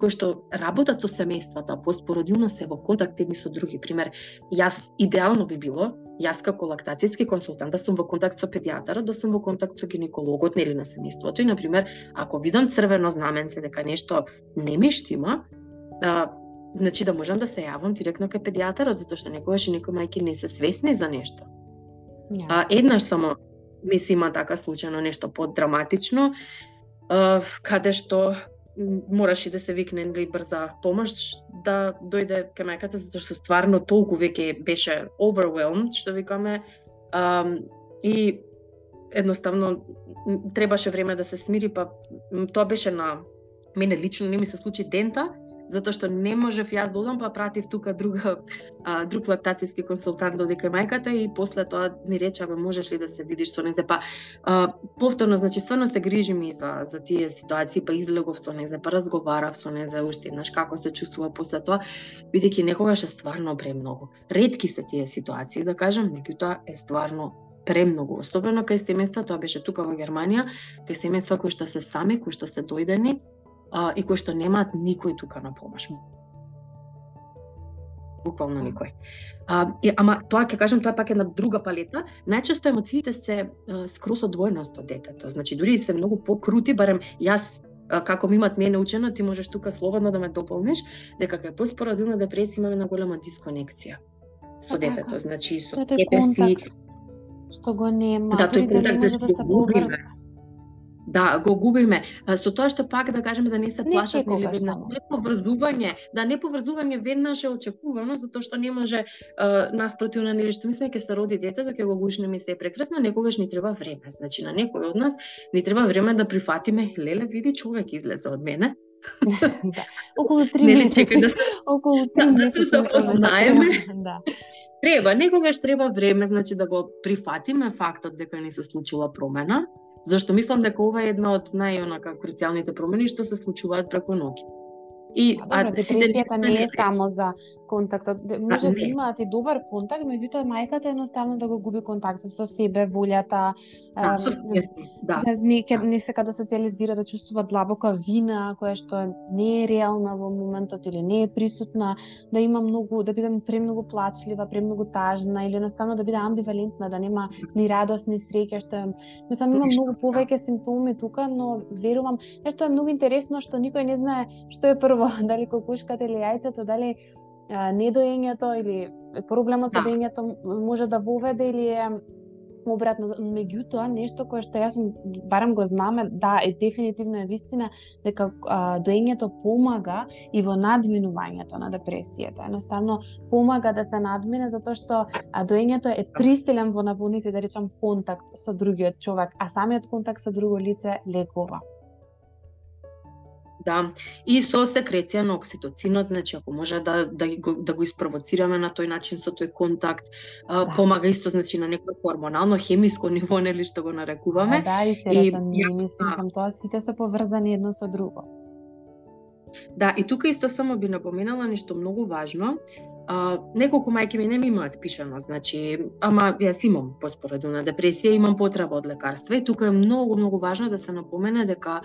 кои што работат со семејствата, постпородилно се во контакт едни со други. Пример, јас идеално би било, јас како лактацијски консултант да сум во контакт со педијатарот, да сум во контакт со гинекологот нели на семејството и на пример, ако видам црвено знаменце дека нешто не ми штима, Значи да можам да се јавам директно кај педијатарот, затоа што некогаш и некои мајки не се свесни за нешто. Yes. А еднаш само ми се има така случајно нешто поддраматично, а, каде што мораше да се викне нели брза помош да дојде кај мајката затоа што стварно толку веќе беше overwhelmed што викаме а, и едноставно требаше време да се смири па тоа беше на мене лично не ми се случи дента затоа што не можев јас да одам, па пратив тука друга а, друг лактацијски консултант да додека кај мајката и после тоа ми рече, ама можеш ли да се видиш со незе, па а, повторно, значи стварно се грижим и за за тие ситуации, па излегов со незе, па разговарав со незе уште еднаш како се чувствува после тоа, бидејќи некогаш е стварно премногу. Ретки се тие ситуации, да кажам, меѓутоа е стварно премногу, особено кај семејства, тоа беше тука во Германија, кај семејства кои што се сами, кои што се дојдени, а, и кои што немаат никој тука на помош. Буквално никој. А, и, ама тоа ќе кажам, тоа пак е на друга палета. Најчесто емоциите се а, скрос одвоеност од детето. Значи, дури се многу покрути, барем јас како ми имат мене учено, ти можеш тука слободно да ме дополниш, дека кај постпородилна депресија имаме на голема дисконекција со па детето. Така. Значи, со тебе си... Што го нема, да, тој контакт да, да се поврза да го губиме со тоа што пак да кажеме да не се плашат не веднаш не поврзување да не поврзување веднаш е очекувано затоа што не може а, наспроти на нели што мислиме ќе се роди детето ќе го гушнеме се прекрасно некогаш ни треба време значи на некој од нас ни треба време да прифатиме леле види човек излезе од мене [LAUGHS] да. Околу 3 месеци. Да околу 3 месеци. Да се запознаеме. Да. Треба, некогаш треба време, значи да го прифатиме фактот дека не се случила промена, Зашто мислам дека ова е една од најонака круцијалните промени што се случуваат преку ноќ. И а, добре, депресијата не е само за контактот. Може да имаат и добар контакт, меѓутоа мајката едноставно да го губи контактот со себе, волјата, да, со себе, да. да не, да. не сека да социализира, да чувствува длабока вина која што не е реална во моментот или не е присутна, да има многу, да биде премногу плачлива, премногу тажна или едноставно да биде амбивалентна, да нема ни радост, ни среќа, што е, мислам има многу да. повеќе симптоми тука, но верувам, нешто е многу интересно што никој не знае што е прво, [LAUGHS] дали кокушката или јајцето, дали недоењето или проблемот со да. доењето може да воведе или е обратно. Меѓутоа, нешто кое што јас барам го знаме, да, е дефинитивно е вистина дека а, доењето помага и во надминувањето на депресијата. Едноставно помага да се надмине затоа што а, доењето е пристилен во наводници да речам контакт со другиот човек, а самиот контакт со друго лице лекува. Да, и со секреција на окситоцинот, значи ако може да да го да го испровоцираме на тој начин со тој контакт, да. помага исто значи на некој хормонално хемиско ниво нели што го нарекуваме. Да, да и серотонин, и, мислам, тоа сите се поврзани едно со друго. Да, и тука исто само би напоменала нешто многу важно, А, неколку мајки ми не ми имаат пишано, значи, ама јас имам поспоредна депресија, имам потреба од лекарства и тука е многу, многу важно да се напомене дека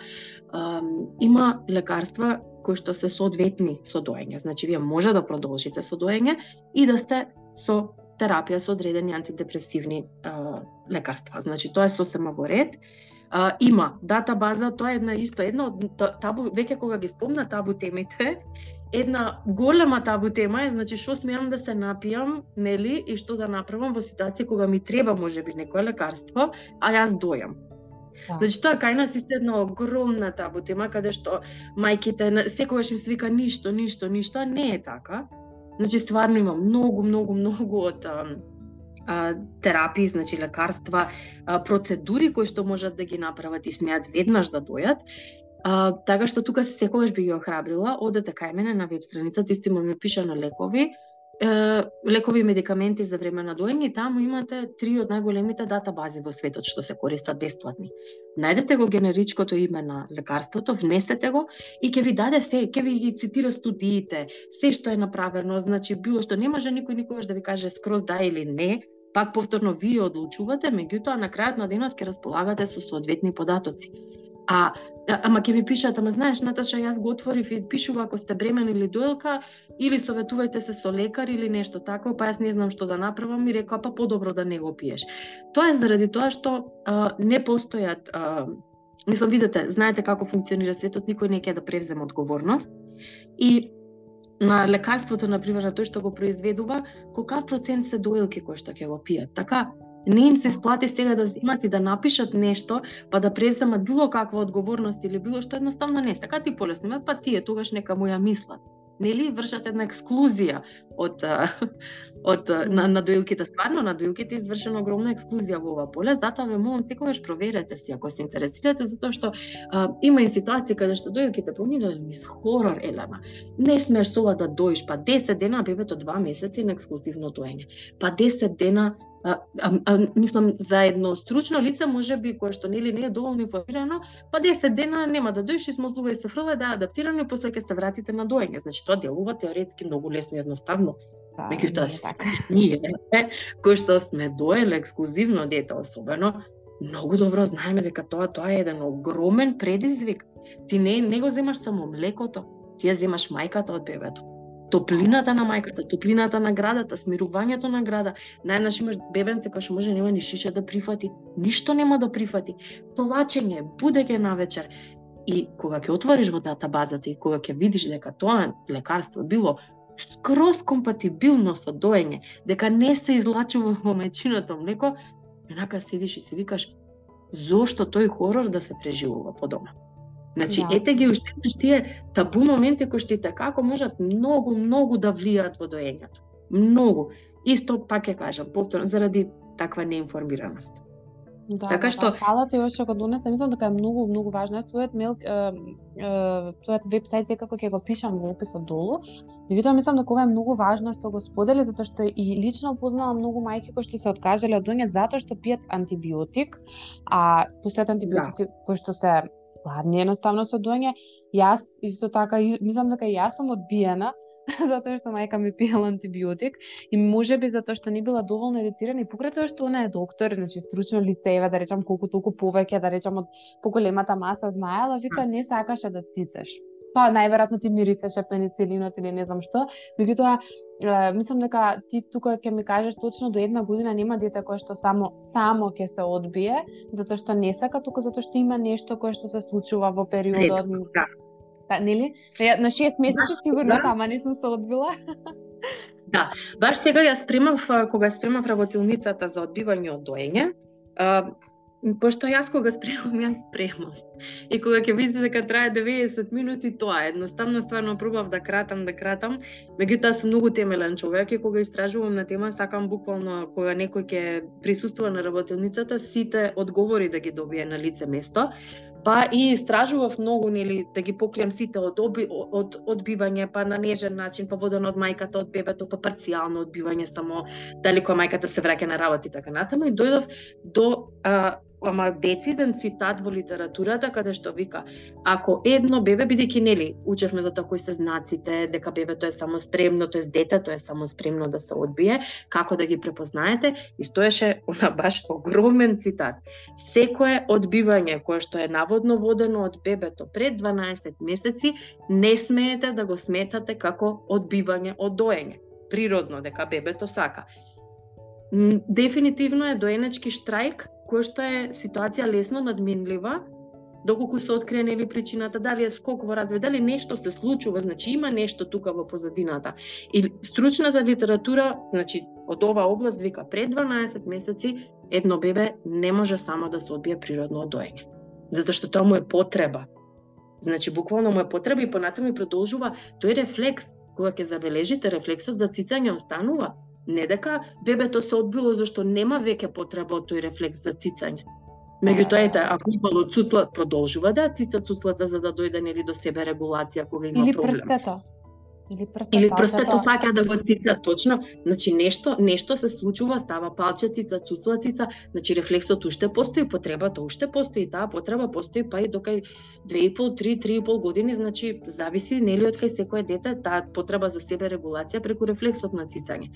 а, има лекарства кои што се соодветни со доење. Значи, вие може да продолжите со доење и да сте со терапија со одредени антидепресивни а, лекарства. Значи, тоа е сосема во ред. А, има дата база, тоа е една исто, една од табу, веќе кога ги спомна табу темите, една голема табу тема е, значи, што смеам да се напијам, нели, и што да направам во ситуација кога ми треба, може би, некое лекарство, а јас дојам. Да. Значи тоа кај нас исто една огромна табу тема каде што мајките секогаш им свика ништо, ништо, ништо, а не е така. Значи стварно има многу, многу, многу од а, терапии, значи лекарства, а, процедури кои што можат да ги направат и смеат веднаш да дојат А, така што тука секогаш би ги охрабрила, одете кај мене на веб страницата, исто ми пише лекови, е, лекови и медикаменти за време на доење, таму имате три од најголемите датабази во светот што се користат бесплатни. Најдете го генеричкото име на лекарството, внесете го и ќе ви даде се, ќе ви ги цитира студиите, се што е направено, значи било што не може никој никогаш да ви каже скроз да или не, пак повторно вие одлучувате, меѓутоа на крајот на денот ќе располагате со соодветни податоци. А ама ќе ми пишат, ама знаеш Наташа, јас го отворив и пишува ако сте бремен или дојлка, или советувајте се со лекар или нешто такво, па јас не знам што да направам и рекоа па подобро да не го пиеш. Тоа е заради тоа што а, не постојат а, мислам видете, знаете како функционира светот, никој не ќе да превземе одговорност и на лекарството, на пример, на тој што го произведува, колкав процент се доилки кои што ќе го пијат. Така, Не им се сплати сега да земат и да напишат нешто, па да преземат било каква одговорност или било што едноставно не сака ти полесно, па тие тогаш нека му ја мислат. Нели вршат една ексклузија од [LAUGHS] од на, на доилките стварно на доилките извршена огромна ексклузија во ова поле, затоа ве молам секогаш проверете си ако се интересирате затоа што а, има и ситуации каде што доилките поминале низ хорор елема. Не смеш сова да доиш, па 10 дена бебето 2 месеци на ексклузивно доење. Па 10 дена а, а, а, мислам за едно стручно лице може би кое што нели не е доволно информирано, па 10 дена нема да дојши, смозлува и се фрла да адаптирано и после ќе се вратите на доење. Значи тоа делува теоретски многу лесно и едноставно. Да, Меѓутоа така. [LAUGHS] ние кои што сме доеле ексклузивно дете особено, многу добро знаеме дека тоа тоа е еден огромен предизвик. Ти не не го земаш само млекото, ти ја земаш мајката од бебето топлината на мајката, топлината на градата, смирувањето на града. Најнаш имаш бебенце кој што може нема ни шиша да прифати, ништо нема да прифати. Плачење, будење на вечер. И кога ќе отвориш во базата и кога ќе видиш дека тоа лекарство било скроз компатибилно со доење, дека не се излачува во мечиното млеко, еднака седиш и си викаш, зошто тој хорор да се преживува по дома? Значи, да. ете ги уште тие табу моменти кои што и како можат многу, многу да влијаат во доењето. Многу. Исто пак ќе кажам, повторно, заради таква неинформираност. Да, така да, што да, фала ти што го донесе, мислам дека е многу многу важно. Јас твојот мейл твојот вебсајт секако ќе го пишам во описот долу. Меѓутоа мислам дека ова е многу важно што го сподели затоа што и лично познала многу мајки кои што се откажале од доње затоа што пијат антибиотик, а постојат антибиотици да. кои што се гладни едноставно со доење. Јас исто така мислам дека јас сум одбиена [LAUGHS] затоа што мајка ми пиела антибиотик и може би затоа што не била доволно едуцирана и покрај тоа што она е доктор, значи стручно лице, еве да речам колку толку повеќе, да речам од поголемата маса знаела, вика [CLEARS THROAT] не сакаше да цицаш. Па најверојатно ти мирисеше пеницилинот или не знам што, меѓутоа мислам дека ти тука ќе ми кажеш точно до една година нема дете кое што само само ќе се одбие, затоа што не сака, туку затоа што има нешто кое што се случува во периодот. Да. Да, нели? На 6 месеци сигурно да. сама не сум се одбила. [LAUGHS] Да, баш сега ја спремав кога спремав работилницата за одбивање од доење, пошто јас кога спремам, јас спремам. И кога ќе видите дека трае 90 минути, тоа е едноставно стварно пробав да кратам, да кратам. Меѓутоа сум многу темелен човек и кога истражувам на тема, сакам буквално кога некој ќе присуствува на работилницата, сите одговори да ги добие на лице место. Па и истражував многу, нели, да ги покријам сите од, оби, од одбивање, па на нежен начин, па водено од мајката, од бебето, па парцијално одбивање, само дали која мајката се враќа на работа и така натаму. И дојдов до а, ама дециден цитат во литературата каде што вика ако едно бебе бидејќи нели учевме за тоа кои се знаците дека бебето е само спремно, тоест детето е само спремно да се одбие, како да ги препознаете и стоеше она баш огромен цитат. Секое одбивање кое што е наводно водено од бебето пред 12 месеци не смеете да го сметате како одбивање од доење. Природно дека бебето сака. Дефинитивно е доенечки штрајк кој што е ситуација лесно надминлива, доколку се открие нели причината, дали е скок во развој, дали нешто се случува, значи има нешто тука во позадината. И стручната литература, значи од ова област вика пред 12 месеци едно бебе не може само да се одбие природно од доење. Затоа што тоа му е потреба. Значи буквално му е потреба и понатаму и продолжува тој рефлекс кога ќе забележите рефлексот за цицање останува Не дека бебето се одбило зашто нема веќе потреба од тој рефлекс за цицање. Меѓутоа, ете, ако имало цуцла, продолжува да цица цуцлата за да дојде нели до себе регулација кога има Или проблем. прстето. Или прстето, Или прстето фаќа да го цица точно. Значи нешто нешто се случува, става палче цица, цуцла цица, значи рефлексот уште постои, потребата уште постои, таа потреба постои па и докај 2,5, 3, 3,5 години, значи зависи нели од кај секое дете таа потреба за себе регулација преку рефлексот на цицање.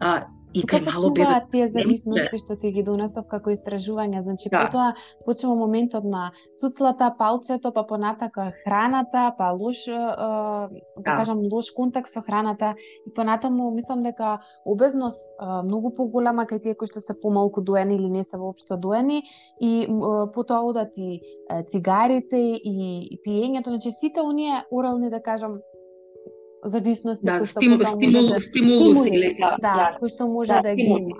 А, и кај мало бебе тие зависности што ти ги донесов како истражување, значи да. потоа почнува моментот на цуцлата, палчето, па понатака храната, па лош да, да. кажам лош контакт со храната. И понатаму мислам дека обезност многу поголема кај тие кои што се помалку доени или не се воопшто доени. И потоа одат и цигарите и пиењето, значи сите оние орални да кажам зависности да, кои што стиму, стимул, да, стимулуси, стимули, да, да, да, кои што може да, да ги има.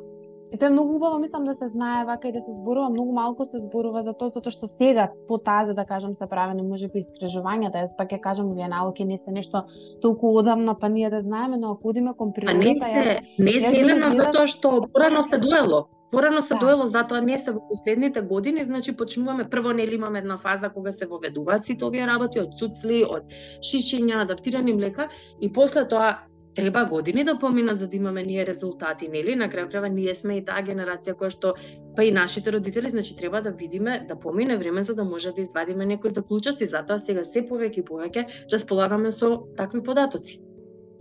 И тоа е многу убаво, мислам да се знае вака и да се зборува, многу малку се зборува за тоа затоа што сега по таа да кажам се правени можеби истражувањата, јас пак ќе кажам овие науки не се нешто толку одамна па ние да знаеме, но ако одиме кон природата, а не се, не се именно затоа што порано се дуело. Порано се да. доело, затоа не се во последните години, значи почнуваме прво нели имаме една фаза кога се воведуваат сите овие работи од цуцли, од шишиња, адаптирани млека и после тоа треба години да поминат за да имаме ние резултати, нели? На крај крајва ние сме и таа генерација која што па и нашите родители, значи треба да видиме да помине време за да може да извадиме некои заклучоци, затоа сега се повеќе и повеќе располагаме со такви податоци.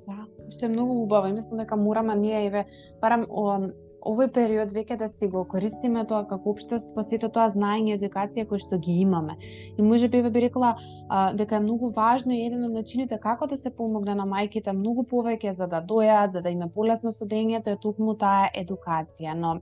Да, што е многу убаво. Мислам дека мораме ние еве барам овој период веќе да си го користиме тоа како општество, сето тоа знаење и едукација кои што ги имаме. И може би би рекла а, дека е многу важно и еден од начините како да се помогне на мајките многу повеќе за да дојат, за да име полесно со дењето е токму таа едукација. Но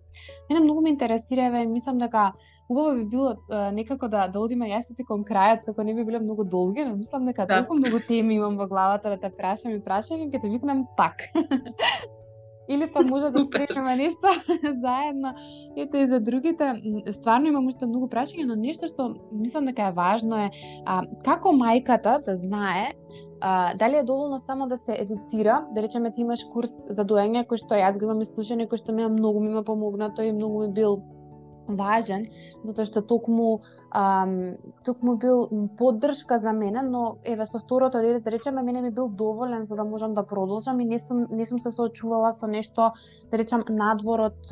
мене многу ме интересира и мислам дека убаво би било некако да да одиме јас кон крајот како не би биле многу долги, но мислам дека да. толку многу теми имам во главата да те прашам и прашам и ќе те викнам пак. [LAUGHS] Или па може да спремаме нешто [LAUGHS] заедно. Ето и за другите, стварно имам уште многу прашања, но нешто што мислам дека е важно е а, како мајката да знае а, дали е доволно само да се едуцира, да речеме ти имаш курс за доење кој што јас го имам слушање кој што ми многу ми помогнато и многу ми бил важен, затоа што токму ам, токму бил поддршка за мене, но еве со второто дете, да речеме, мене ми бил доволен за да можам да продолжам и не сум не сум се соочувала со нешто, да речам, надвор од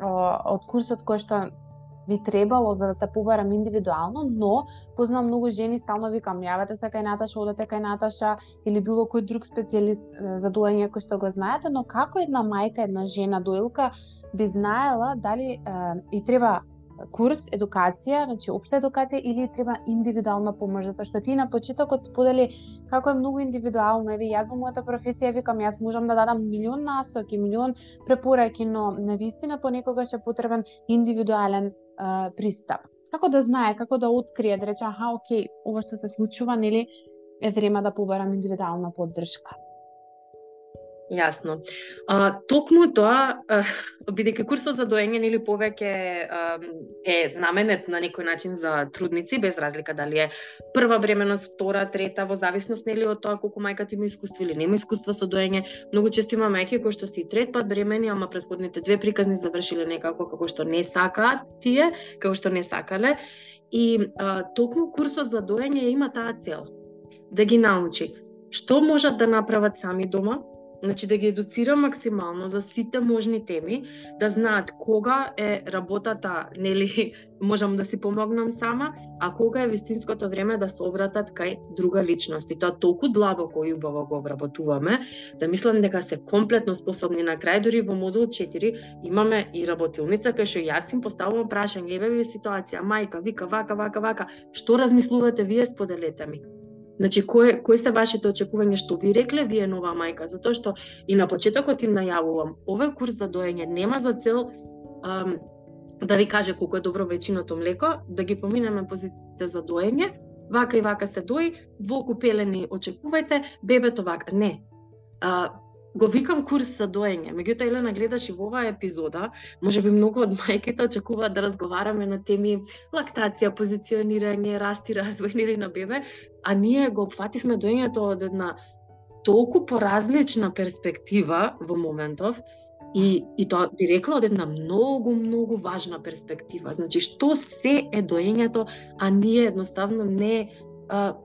од курсот кој што би требало за да те побарам индивидуално, но познавам многу жени стално викам јавете се кај Наташа, одете кај Наташа или било кој друг специјалист за доење кој што го знаете, но како една мајка, една жена доилка би знаела дали е, и треба курс, едукација, значи општа едукација или треба индивидуална помош, затоа што ти на почетокот сподели како е многу индивидуално, еве јас во мојата професија викам јас можам да дадам милион насоки, милион препораки, но на вистина понекогаш е потребен индивидуален а, пристап. Како да знае, како да открие, да рече, аха, окей, ова што се случува, нели, е време да побарам индивидуална поддршка. Јасно. А, токму тоа, бидејќи курсот за доење или повеќе е наменет на некој начин за трудници, без разлика дали е прва бременост, втора, трета, во зависност нели од тоа колку мајка ти има искуство или нема искуство со доење. Многу често има мајки кои што си трет пат бремени, ама претходните две приказни завршиле некако како што не сакаат тие, како што не сакале. И а, токму курсот за доење има таа цел да ги научи што можат да направат сами дома, Значи да ги едуцира максимално за сите можни теми, да знаат кога е работата, нели, [LAUGHS] можам да си помогнам сама, а кога е вистинското време да се обратат кај друга личност. И тоа толку длабоко и убаво го обработуваме, да мислам дека се комплетно способни на крај, дури во модул 4 имаме и работилница кај што јас им поставувам прашање, еве ви ситуација, мајка, вика, вака, вака, вака, што размислувате вие споделете ми? Значи, кој, кој се вашите очекувања, што би рекле вие нова мајка? Затоа што и на почетокот им најавувам, овој курс за доење нема за цел ам, да ви каже колку е добро вечиното млеко, да ги поминеме позитите за доење, вака и вака се дои, во купелени очекувајте, бебето вака. Не. А, го викам курс за доење. Меѓутоа Елена гледаш и во оваа епизода, можеби многу од мајките очекуваат да разговараме на теми лактација, позиционирање, раст и развој или на бебе, а ние го опфативме доењето од една толку поразлична перспектива во моментов и, и тоа би рекла од една многу, многу важна перспектива. Значи, што се е доењето, а ние едноставно не, а,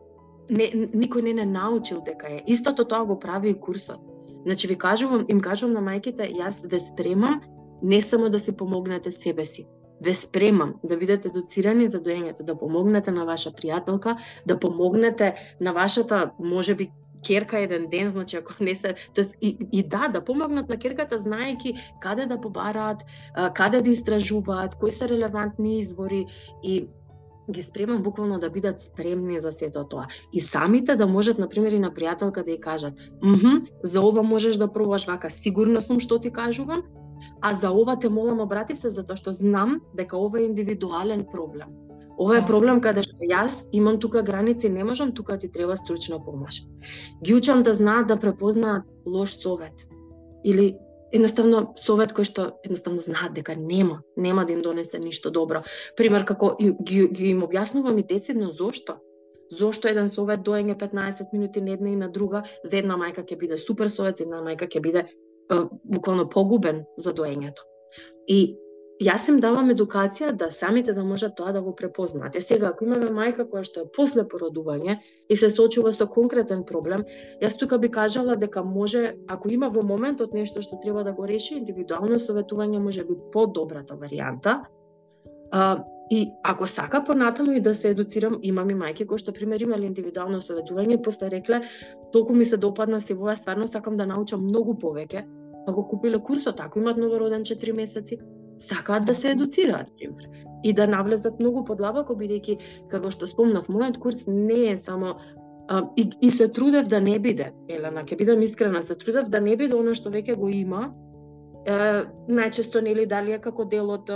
не никој не не научил дека е. Истото тоа го прави и курсот Значи ви кажувам, им кажувам на мајките, јас ве спремам не само да си помогнете себе си, ве спремам да бидете доцирани за доењето, да помогнете на ваша пријателка, да помогнете на вашата, можеби, керка еден ден, значи ако не се, тоест и, и да, да помогнат на керката знаеки каде да побараат, каде да истражуваат, кои се релевантни извори и ги спремам буквално да бидат спремни за сето тоа. И самите да можат, например, и на пријателка да ја кажат, «Мхм, за ова можеш да пробаш вака, сигурна сум што ти кажувам, а за ова те молам обрати се затоа што знам дека ова е индивидуален проблем. Ова е проблем каде што јас имам тука граници, не можам, тука ти треба стручна помош. Ги учам да знаат да препознаат лош совет или едноставно совет кој што едноставно знаат дека нема, нема да им донесе ништо добро. Пример како ги, ги им објаснувам и децидно зошто. Зошто еден совет доење 15 минути на една и на друга, за една мајка ќе биде супер совет, за една мајка ќе биде е, буквално погубен за доењето. И јас им давам едукација да самите да можат тоа да го препознаат. Е сега, ако имаме мајка која што е после породување и се соочува со конкретен проблем, јас тука би кажала дека може, ако има во моментот нешто што треба да го реши, индивидуално советување може би подобрата варијанта. А, и ако сака понатаму и да се едуцирам, имам и мајки кои што пример имале индивидуално советување, после рекле, толку ми се допадна се во стварно сакам да научам многу повеќе, па го купиле курсот, ако имат новороден 4 месеци, сакаат да се едуцираат, пример, и да навлезат многу подлабоко, бидејќи, како што спомнав, мојот курс не е само а, и, и се трудев да не биде, Елена, ќе бидам искрена, се трудев да не биде она што веќе го има, е, најчесто нели дали е како дел од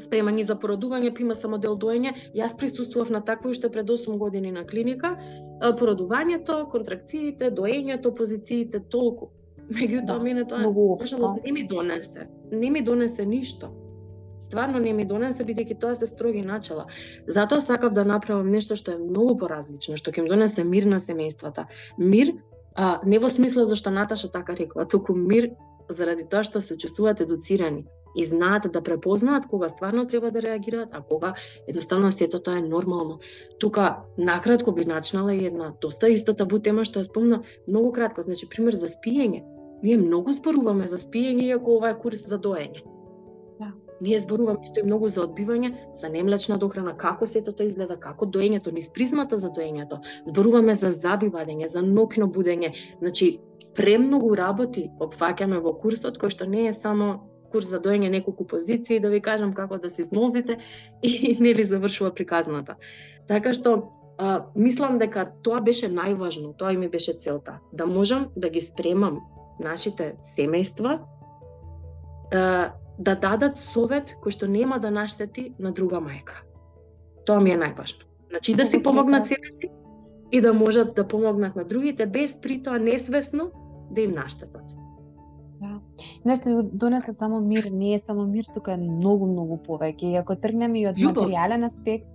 спремање за породување, па има само дел доење. Јас присуствував на такво уште пред 8 години на клиника. Породувањето, контракциите, доењето, позициите, толку. Меѓутоа, да, мене тоа, наžalost, не ми донесе. Не ми донесе ништо. Стварно не ми донесе, бидејќи тоа се строги начала. Затоа сакав да направам нешто што е многу поразлично, што ќе им донесе мир на семејствата. Мир, а, не во смисла зашто Наташа така рекла, туку мир заради тоа што се чувствуваат едуцирани и знаат да препознаат кога стварно треба да реагираат, а кога едноставно сето тоа е нормално. Тука накратко би начнала една доста исто табу тема што ја спомна многу кратко, значи пример за спиење. Ние многу зборуваме за спиење иако ова е курс за доење. Да. ние зборуваме исто и многу за одбивање, за немлечна дохрана, како сето тоа изгледа, како доењето, низ призмата за доењето. Зборуваме за забивање, за нокно будење. Значи, премногу работи опфаќаме во курсот, кој што не е само курс за доење неколку позиции, да ви кажам како да се изнозите [LAUGHS] и нели завршува приказната. Така што а, мислам дека тоа беше најважно, тоа и ми беше целта, да можам да ги спремам нашите семејства да дадат совет кој што нема да наштети на друга мајка. Тоа ми е најважно. Значи да си помогнат себе си и да можат да помогнат на другите без при тоа несвесно да им наштетат. Нешто донесе само мир, не е само мир, тука е многу, многу повеќе. И ако тргнеме и од Любов. материјален аспект,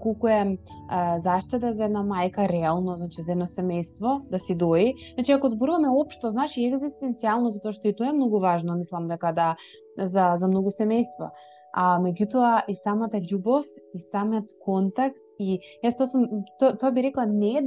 колку е а, заштеда за една мајка реално, значи за едно семејство да си дои. Значи ако зборуваме општо, знаеш, и екзистенцијално, затоа што и тоа е многу важно, мислам дека да за за многу семејства. А меѓутоа и самата љубов и самиот контакт И јас тоа сум тоа то би рекла не е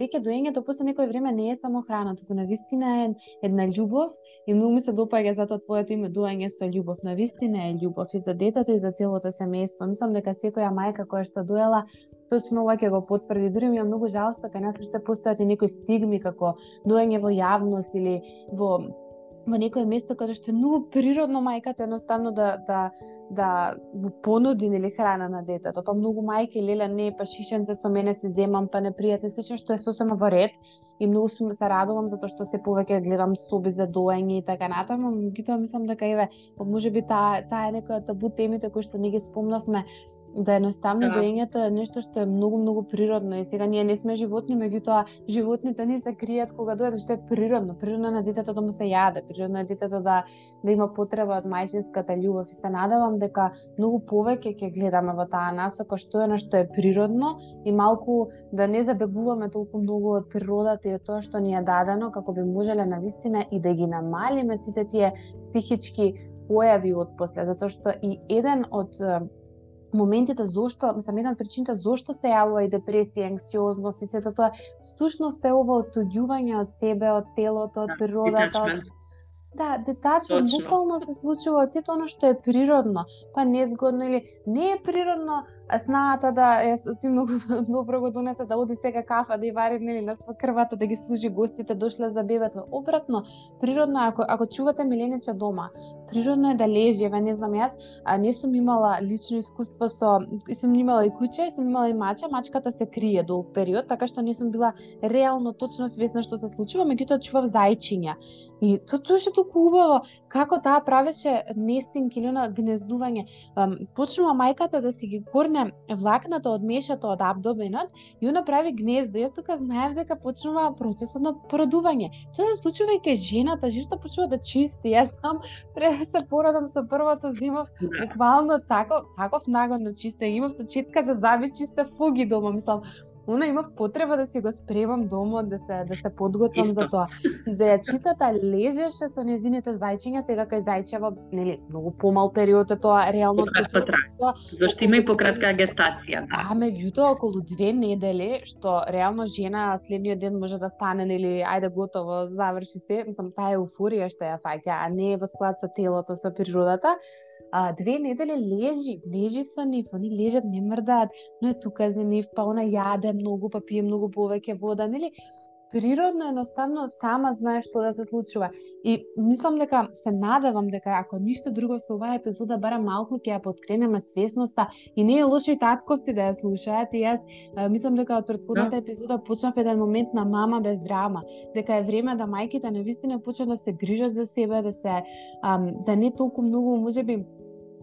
веќе доењето после некој време не е само храна, туку на вистина е една љубов и многу ми се допаѓа затоа твоето име доење со љубов. На вистина е љубов и за детето и за целото семејство. Мислам дека секоја мајка која што доела точно ова ќе го потврди. Дури ми е многу жалосто кај нас уште постојат и некои стигми како доење во јавност или во во некое место каде што е многу природно мајката едноставно да да да го понуди нели храна на детето. Па многу мајки леле не па шишенце со мене се земам, па непријатно слично што е сосема во ред и многу сум се радувам затоа што се повеќе гледам соби за доење и така натаму, меѓутоа мислам дека еве па можеби таа таа е некоја табу темите кои што не ги спомнавме да едноставно да. доењето е нешто што е многу многу природно и сега ние не сме животни, меѓутоа животните не се кријат кога дојдат што е природно. Природно на детето да му се јаде, природно е детето да да има потреба од мајчинската љубов и се надевам дека многу повеќе ќе гледаме во таа насока што е нешто е природно и малку да не забегуваме толку многу од природата и од тоа што ни е дадено како би можеле на вистина и да ги намалиме сите тие психички појави од после, затоа што и еден од моментите зошто, мислам, една од причините зошто се јавува и депресија, анксиозност и сето тоа, всушност е ова отуѓување од себе, од телото, од да, природата, од Да, детачмент буквално се случува од сето оно што е природно, па незгодно или не е природно знаата да е ти многу [LAUGHS] добро го донесе да оди сега кафа да ја вари нели на крвата да ги служи гостите дошле за бебето. Обратно, природно ако ако чувате милениче дома, природно е да лежи, еве не знам јас, а не сум имала лично искуство со сум имала и куче, сум имала и мача, мачката се крие долг период, така што не сум била реално точно свесна што се случува, меѓутоа чував зајчиња. И тоа тоа што толку убаво како таа правеше нестинг или на гнездување. Почнува мајката да си ги горне влакната од мешато од абдоменот и она прави гнездо. Јас тука знаев дека почнува процесот на породување. Тоа се случува и кај жената, жената почнува да чисти. Јас знам пред се породам со првото зимов, буквално таков таков нагон да на чистење. Имав со четка за заби чиста фуги дома, мислам Уна имав потреба да си го спревам домот, да се да се подготвам Исто. за тоа. За јачитата лежеше со незините зајчиња, сега кај зајчева, нели, многу помал период е тоа реално пократко трае. Зашто има и пократка гестација, да. А меѓутоа околу две недели, што реално жена следниот ден може да стане нели ајде готово, заврши се, мислам таа еуфорија што ја фаќа, а не во склад со телото, со природата а, две недели лежи, лежи со нив, они лежат, не мрдаат, но е тука за нив, па она јаде многу, па пие многу повеќе вода, нели? Природно, едноставно, сама знае што да се случува. И мислам дека, се надевам дека ако ништо друго со оваа епизода, бара малку ќе ја подкренеме свесноста и не е лошо и татковци да ја слушаат. И јас мислам дека од предходната да. епизода почнав еден момент на мама без драма, дека е време да мајките на вистина почнат да се грижат за себе, да се да не толку многу можеби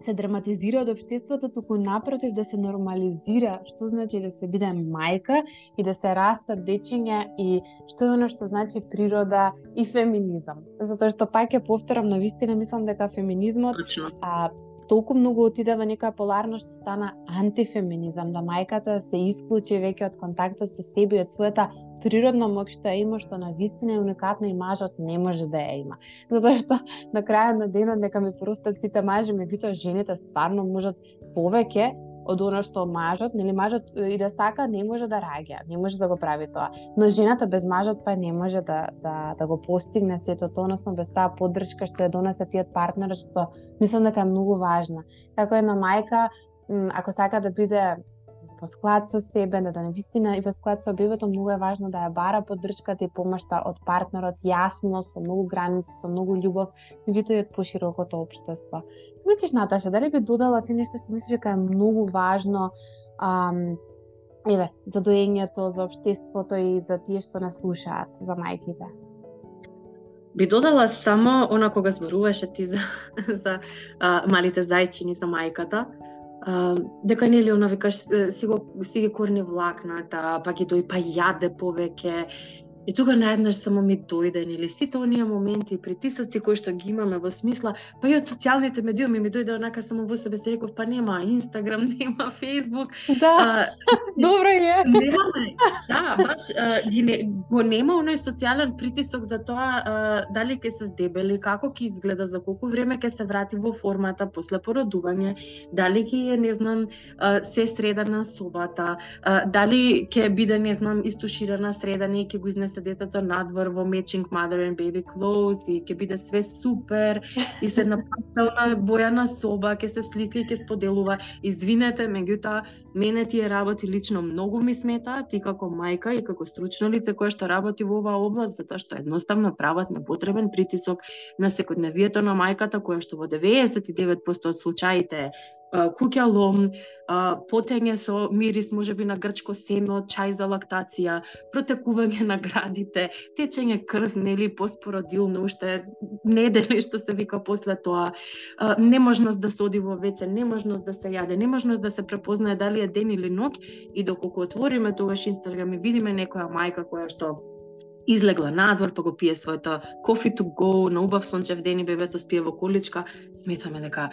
се драматизира од општеството, туку напротив да се нормализира што значи да се биде мајка и да се растат дечиња и што е оно што значи природа и феминизам. Затоа што пак ја повторам на вистина мислам дека феминизмот Точно. а толку многу отиде во некоја поларност што стана антифеминизам, да мајката се исклучи веќе од контактот со себе и од својата природна моќ што ја има, што на вистина е уникатна и мажот не може да ја има. [LAUGHS] Затоа што на крајот на денот нека ми простат сите мажи, меѓутоа жените стварно можат повеќе од она што мажот, нели мажот и да сака не може да раѓа, не може да го прави тоа. Но жената без мажот па не може да да да го постигне сето тоа, односно без таа поддршка што ја донесе тиот партнер што мислам дека е многу важна. Како една мајка, ако сака да биде во склад со себе, да, да вистина и во склад со бебето, многу е важно да ја бара поддршката и помошта од партнерот јасно, со многу граници, со многу љубов, меѓутоа и од поширокото општество. Мислиш, Наташа, дали би додала ти нешто што мислиш дека е многу важно ам, еве, за доењето, за општеството и за тие што не слушаат, за мајките? Би додала само она кога зборуваше ти за, [LAUGHS] за а, малите зајчини за мајката, дека нели она викаш си го си ги корни влакната, па ги дој па јаде повеќе. И тука наеднаш само ми дојде, нели, сите оние моменти и притисоци кои што ги имаме во смисла, па и од социјалните медиуми ми дојде онака само во себе се реков, па нема Инстаграм, [LAUGHS] нема Фейсбук. Да, а, добро е. Немаме, да, баш а, ги не, го нема оној социјален притисок за тоа а, дали ќе се здебели, како ќе изгледа, за колку време ќе се врати во формата после породување, дали ќе е, не знам, а, се среда на собата, а, дали ќе биде, не знам, истуширана среда, не ќе го изнесе се детето надвор во matching mother and baby clothes и ќе биде све супер и се на пастелна бојана соба, ќе се слика и ќе споделува. Извинете, меѓутоа мене тие работи лично многу ми сметаат и како мајка и како стручно лице кое што работи во оваа област, затоа што едноставно прават непотребен притисок на секојдневието на мајката која што во 99% од случаите куќалом, потење со мирис можеби на грчко семе, чај за лактација, протекување на градите, течење крв, нели, поспородилно, уште недели што се вика после тоа, неможност да се оди во веце, неможност да се јаде, неможност да се препознае дали е ден или ноќ и доколку отвориме тогаш Инстаграм и видиме некоја мајка која што излегла надвор, па го пие своето кофе to go, на убав сончев ден и бебето спие во количка, сметаме дека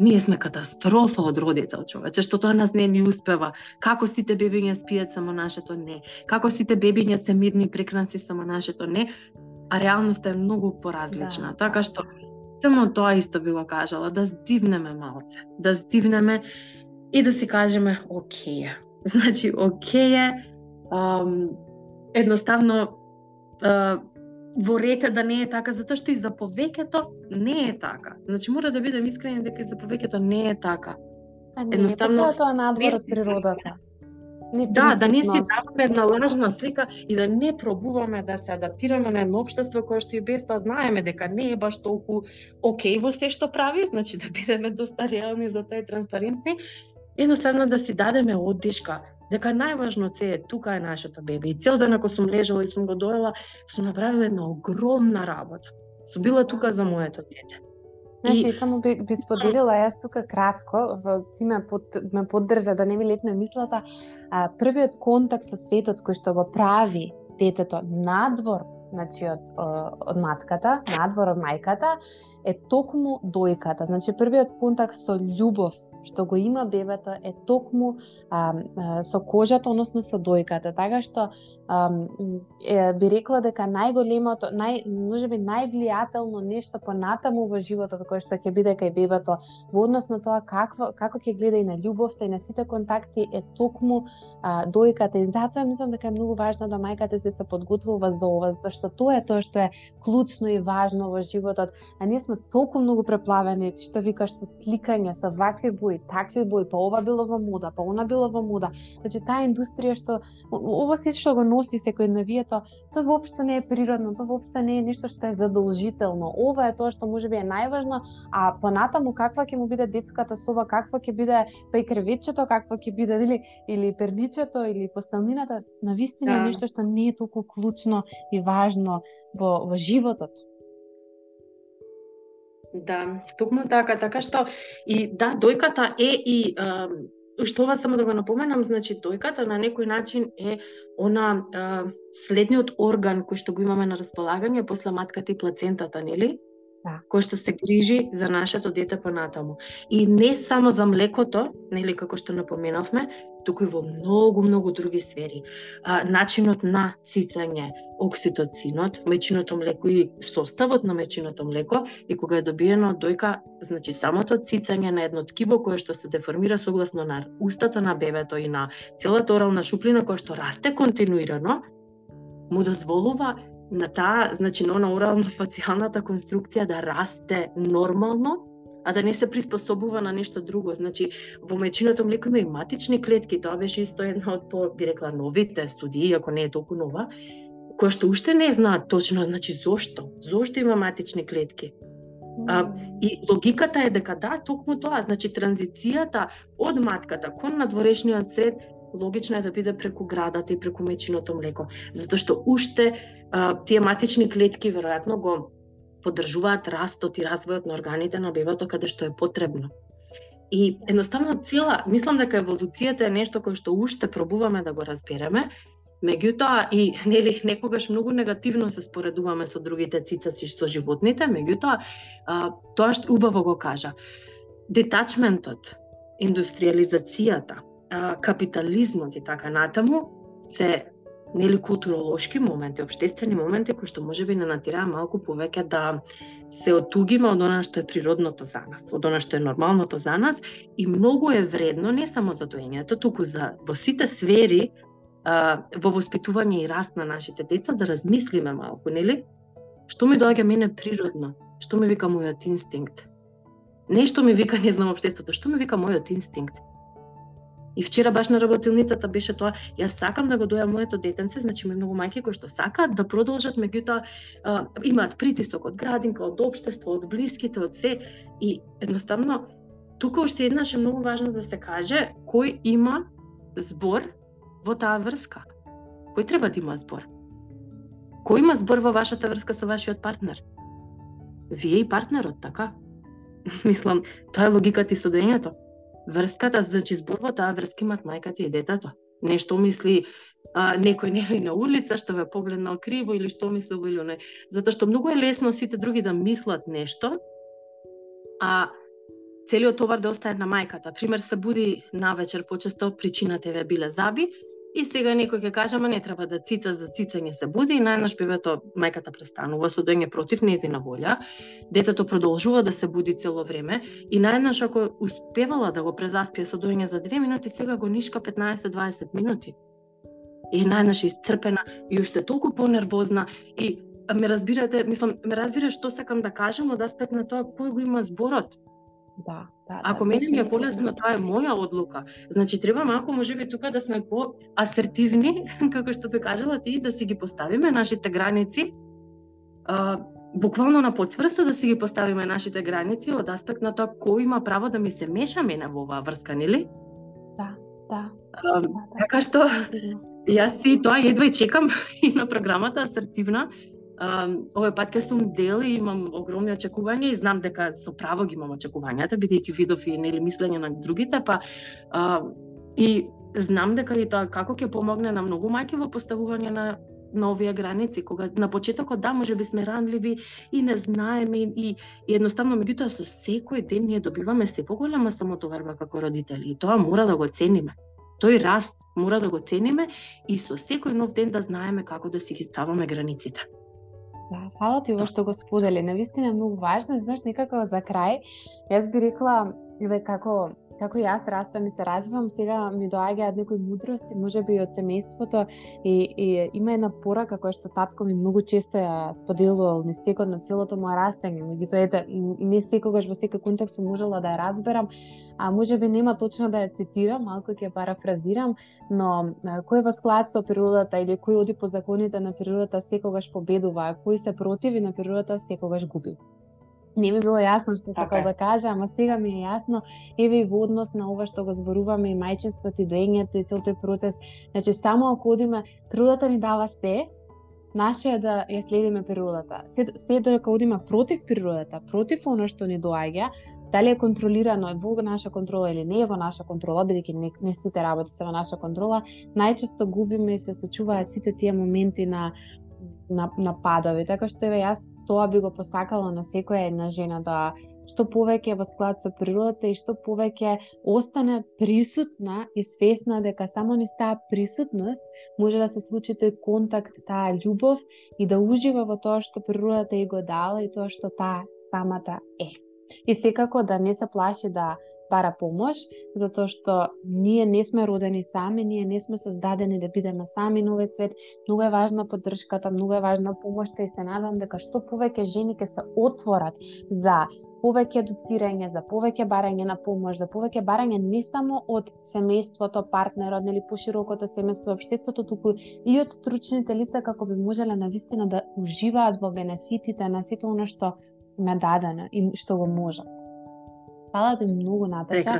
Ние сме катастрофа од родител, човече, што тоа нас не ни успева. Како сите бебиња спијат, само нашето не. Како сите бебиња се мирни прекрасни, само нашето не. А реалноста е многу поразлична. Да. Така што само тоа исто би го кажала, да здивнеме малце, да здивнеме и да си кажеме окей. [LAUGHS] Значи, окей е, едноставно во рете да не е така, затоа што и за повеќето не е така. Значи мора да бидем искрени дека и за повеќето не е така. А не, Едноставно тоа надвор од природата. Не да, да не си даваме една лажна слика и да не пробуваме да се адаптираме на едно општество кое што и без тоа знаеме дека не е баш толку окей во се што прави, значи да бидеме доста реални за тоа и транспарентни, едноставно да си дадеме оддишка, дека најважно се е тука е нашето бебе. И цел ден ако сум лежала и сум го доела, сум направила една огромна работа. Сум била тука за моето дете. Значи, и... само би, би споделила јас тука кратко, во, ти ме, под, ме поддржа да не ми летне мислата, а, првиот контакт со светот кој што го прави детето надвор значи од, од матката, надвор од мајката, е токму дојката. Значи првиот контакт со љубов што го има бебето е токму а, а, со кожата, односно со дојката. Така што а, е, би рекла дека најголемото, нај, можеби највлијателно нешто понатаму во животот кој што ќе биде кај бебето во однос на тоа какво, како ќе гледа и на љубовта и на сите контакти е токму а, дојката. И затоа мислам дека е многу важно да мајката се се подготвува за ова, зашто тоа е тоа што е клучно и важно во животот. А ние сме толку многу преплавени, што викаш со сликање, со вакви бои, бои, такви бои, па ова било во мода, па она било во мода. Значи таа индустрија што ова се што го носи секој навието, тоа воопшто не е природно, тоа воопшто не е нешто што е задолжително. Ова е тоа што можеби е најважно, а понатаму каква ќе му биде детската соба, каква ќе биде па и кревечето, каква ќе биде или или перничето или постелнината, на вистина да. нешто што не е толку клучно и важно во во животот. Да, токму така, така што и да, дојката е и а, што ова само да го напоменам, значи дојката на некој начин е она а, следниот орган кој што го имаме на располагање после матката и плацентата, нели? Да. Кој што се грижи за нашето дете понатаму. И не само за млекото, нели како што напоменавме, туку и во многу, многу други сфери. А, начинот на цицање, окситоцинот, мечиното млеко и составот на мечиното млеко и кога е добиено од дојка, значи самото цицање на едно ткиво кое што се деформира согласно на устата на бебето и на целата орална шуплина која што расте континуирано, му дозволува на таа, значи на она орално фацијалната конструкција да расте нормално а да не се приспособува на нешто друго. Значи, во мечиното млеко има и матични клетки, тоа беше исто една од по, би рекла, новите студии, ако не е толку нова, која што уште не знаат точно, значи, зошто? Зошто има матични клетки? А, и логиката е дека да, токму тоа, значи транзицијата од матката кон надворешниот сред логично е да биде преку градата и преку мечиното млеко, затоа што уште а, тие матични клетки веројатно го поддржуваат растот и развојот на органите на бебето каде што е потребно. И едноставно цела, мислам дека еволуцијата е нешто кое што уште пробуваме да го разбереме, меѓутоа и нели некогаш многу негативно се споредуваме со другите цицаци со животните, меѓутоа тоа што убаво го кажа. Детачментот, индустриализацијата, капитализмот и така натаму се нели културолошки моменти, обштествени моменти кои што можеби не натираа малку повеќе да се отугиме од она што е природното за нас, од она што е нормалното за нас и многу е вредно не само за доењето, туку за во сите сфери а, во воспитување и раст на нашите деца да размислиме малку, нели? Што ми доаѓа мене природно? Што ми вика мојот инстинкт? Нешто ми вика, [LAUGHS] не знам обштеството, што ми вика мојот инстинкт? И вчера баш на работилницата беше тоа, јас сакам да го доја моето детенце, значи има многу мајки кои што сакаат да продолжат, меѓутоа имаат притисок од градинка, од општество, од блиските, од се и едноставно тука уште еднаш е многу важно да се каже кој има збор во таа врска. Кој треба да има збор? Кој има збор во вашата врска со вашиот партнер? Вие и партнерот, така? [LAUGHS] Мислам, тоа е логиката и студењето врската, значи зборот, таа врска имат мајката и детето. Нешто мисли а, некој нели на улица што ве погледнал криво или што мисли или не. Затоа што многу е лесно сите други да мислат нешто, а целиот товар да остане на мајката. Пример се буди навечер почесто причината ве биле заби И сега некој ќе каже, ама не треба да цица за цицање се буди и најнаш бебето мајката престанува со доење против нејзина волја. Детето продолжува да се буди цело време и најнаш ако успевала да го презаспие со доење за 2 минути, сега го нишка 15-20 минути. И најнаш исцрпена и уште толку понервозна и ме разбирате, мислам, ме разбира што сакам да кажам од аспект на тоа кој го има зборот Да, да, Ако да, мене ми е полесно, тоа е моја одлука. Значи треба малку можеби тука да сме по асертивни, [LAUGHS] како што би кажала ти, да си ги поставиме нашите граници. А, буквално на подсврсто да си ги поставиме нашите граници од аспект на тоа кој има право да ми се меша мене во оваа врска, нели? Да, да. А, да, да. Така што јас си тоа едва и чекам [LAUGHS] и на програмата асертивна овој подкаст сум дел и имам огромни очекувања и знам дека со право ги имам очекувањата, бидејќи видов и нели мислење на другите, па а, и знам дека и тоа како ќе помогне на многу мајки во поставување на на овие граници, кога на почетокот да, може би сме ранливи и не знаеме и, и, и едноставно меѓутоа со секој ден ние добиваме се поголема самотоварба како родители и тоа мора да го цениме. Тој раст мора да го цениме и со секој нов ден да знаеме како да си ги ставаме границите. Да, фала ти во што го сподели. Навистина е многу важно, знаеш, некако за крај, јас би рекла, ве како како јас растам и се развивам, сега ми доаѓаат некои мудрости, можеби од семејството и, и има една порака која што татко ми многу често ја споделувал низ текот на целото моје растење, меѓутоа ете и не секогаш во секој контекст сум можела да ја разберам, а можеби нема точно да ја цитирам, малку ќе парафразирам, но кој во склад со природата или кој оди по законите на природата секогаш победува, а кој се противи на природата секогаш губи не ми било јасно што сакал okay. да кажа, ама сега ми е јасно, еве и во однос на ова што го зборуваме и мајчинството и доењето и цел тој процес. Значи само ако одиме, природата ни дава се, наше е да ја следиме природата. Се, се додека одиме против природата, против оно што ни доаѓа, дали е контролирано е во наша контрола или не е во наша контрола, бидејќи не, не сите работи се во наша контрола, најчесто губиме и се сочуваат сите тие моменти на на, на падови. Така што еве јас тоа би го посакала на секоја една жена да што повеќе во склад со природата и што повеќе остане присутна и свесна дека само низ таа присутност може да се случи тој контакт, таа љубов и да ужива во тоа што природата ја го дала и тоа што таа самата е. И секако да не се плаши да бара помош, затоа што ние не сме родени сами, ние не сме создадени да бидеме сами на овој свет. Многу е важна поддршката, многу е важна помошта и се надам дека што повеќе жени ќе се отворат за повеќе дотирање, за повеќе барање на помош, за повеќе барање не само од семејството, партнерот или поширокото семејство, општеството, туку и од стручните лица како би можеле на вистина да уживаат во бенефитите на сето она што им е дадено и што го можат. Фала ти многу Наташа.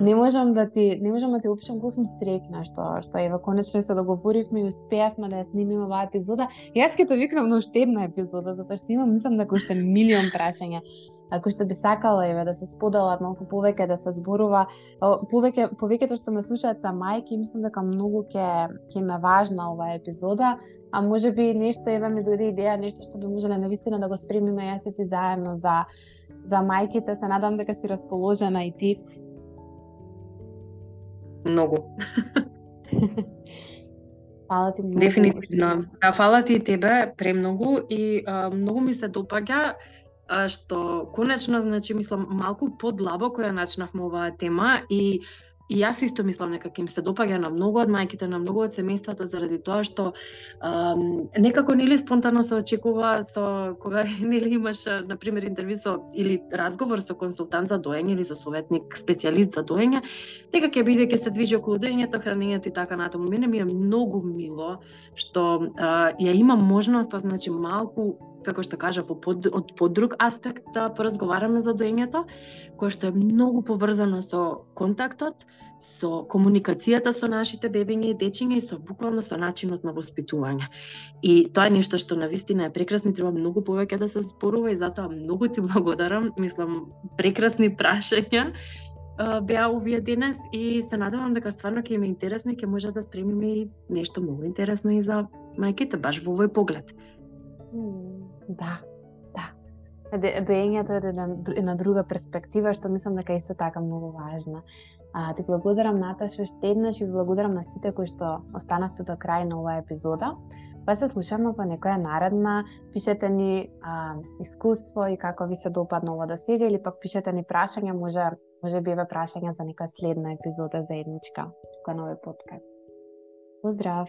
Не можам да ти не можам да ти опишам колку сум среќна што што ева конечно се договоривме и успеавме да ја снимиме оваа епизода. Јас ќе те викнам на уште една епизода затоа што имам мислам дека уште милион прашања ако што би сакала еве да се споделат малку повеќе да се зборува повеќе повеќето што ме слушаат са мајки мислам дека многу ќе ќе ме важна оваа епизода а може би нешто еве ми дојде идеја нешто што би можеле навистина да го спремиме јас и ти заедно за за мајките. Се надам дека си расположена и ти. Многу. [LAUGHS] фала ти многу. Дефинитивно. Да, фала ти и тебе премногу и а, многу ми се допаѓа а, што конечно, значи, мислам, малку подлабоко ја начнавме оваа тема и И јас исто мислам дека им се допаѓа на многу од мајките, на многу од семејствата заради тоа што ам, некако нели спонтано се очекува со кога [LAUGHS] нели имаш на пример интервју со или разговор со консултант за доење или со советник специјалист за доење, дека ќе биде ќе се движи околу доењето, хранењето и така натаму. Мене ми е многу мило што а, ја имам можноста, значи малку како што кажа, по под, од подруг аспект да поразговараме за доењето, кое што е многу поврзано со контактот, со комуникацијата со нашите бебиња и дечиња и со буквално со начинот на воспитување. И тоа е нешто што на вистина е прекрасно и треба многу повеќе да се зборува и затоа многу ти [LAUGHS] благодарам. Мислам, прекрасни прашања беа овие денес и се надевам дека стварно ќе им е интересно и ќе може да спремиме и нешто многу интересно и за мајките, баш во овој поглед. Да, да. Доењето е една, една друга перспектива што мислам дека исто така многу важна. А, ти благодарам Наташа уште еднаш и благодарам на сите кои што останавте до крај на оваа епизода. Па се слушаме по некоја наредна, пишете ни а, искуство и како ви се допадна ова до сега или пак пишете ни прашања, може може би еве прашања за некоја следна епизода заедничка кон овој подкаст. Поздрав!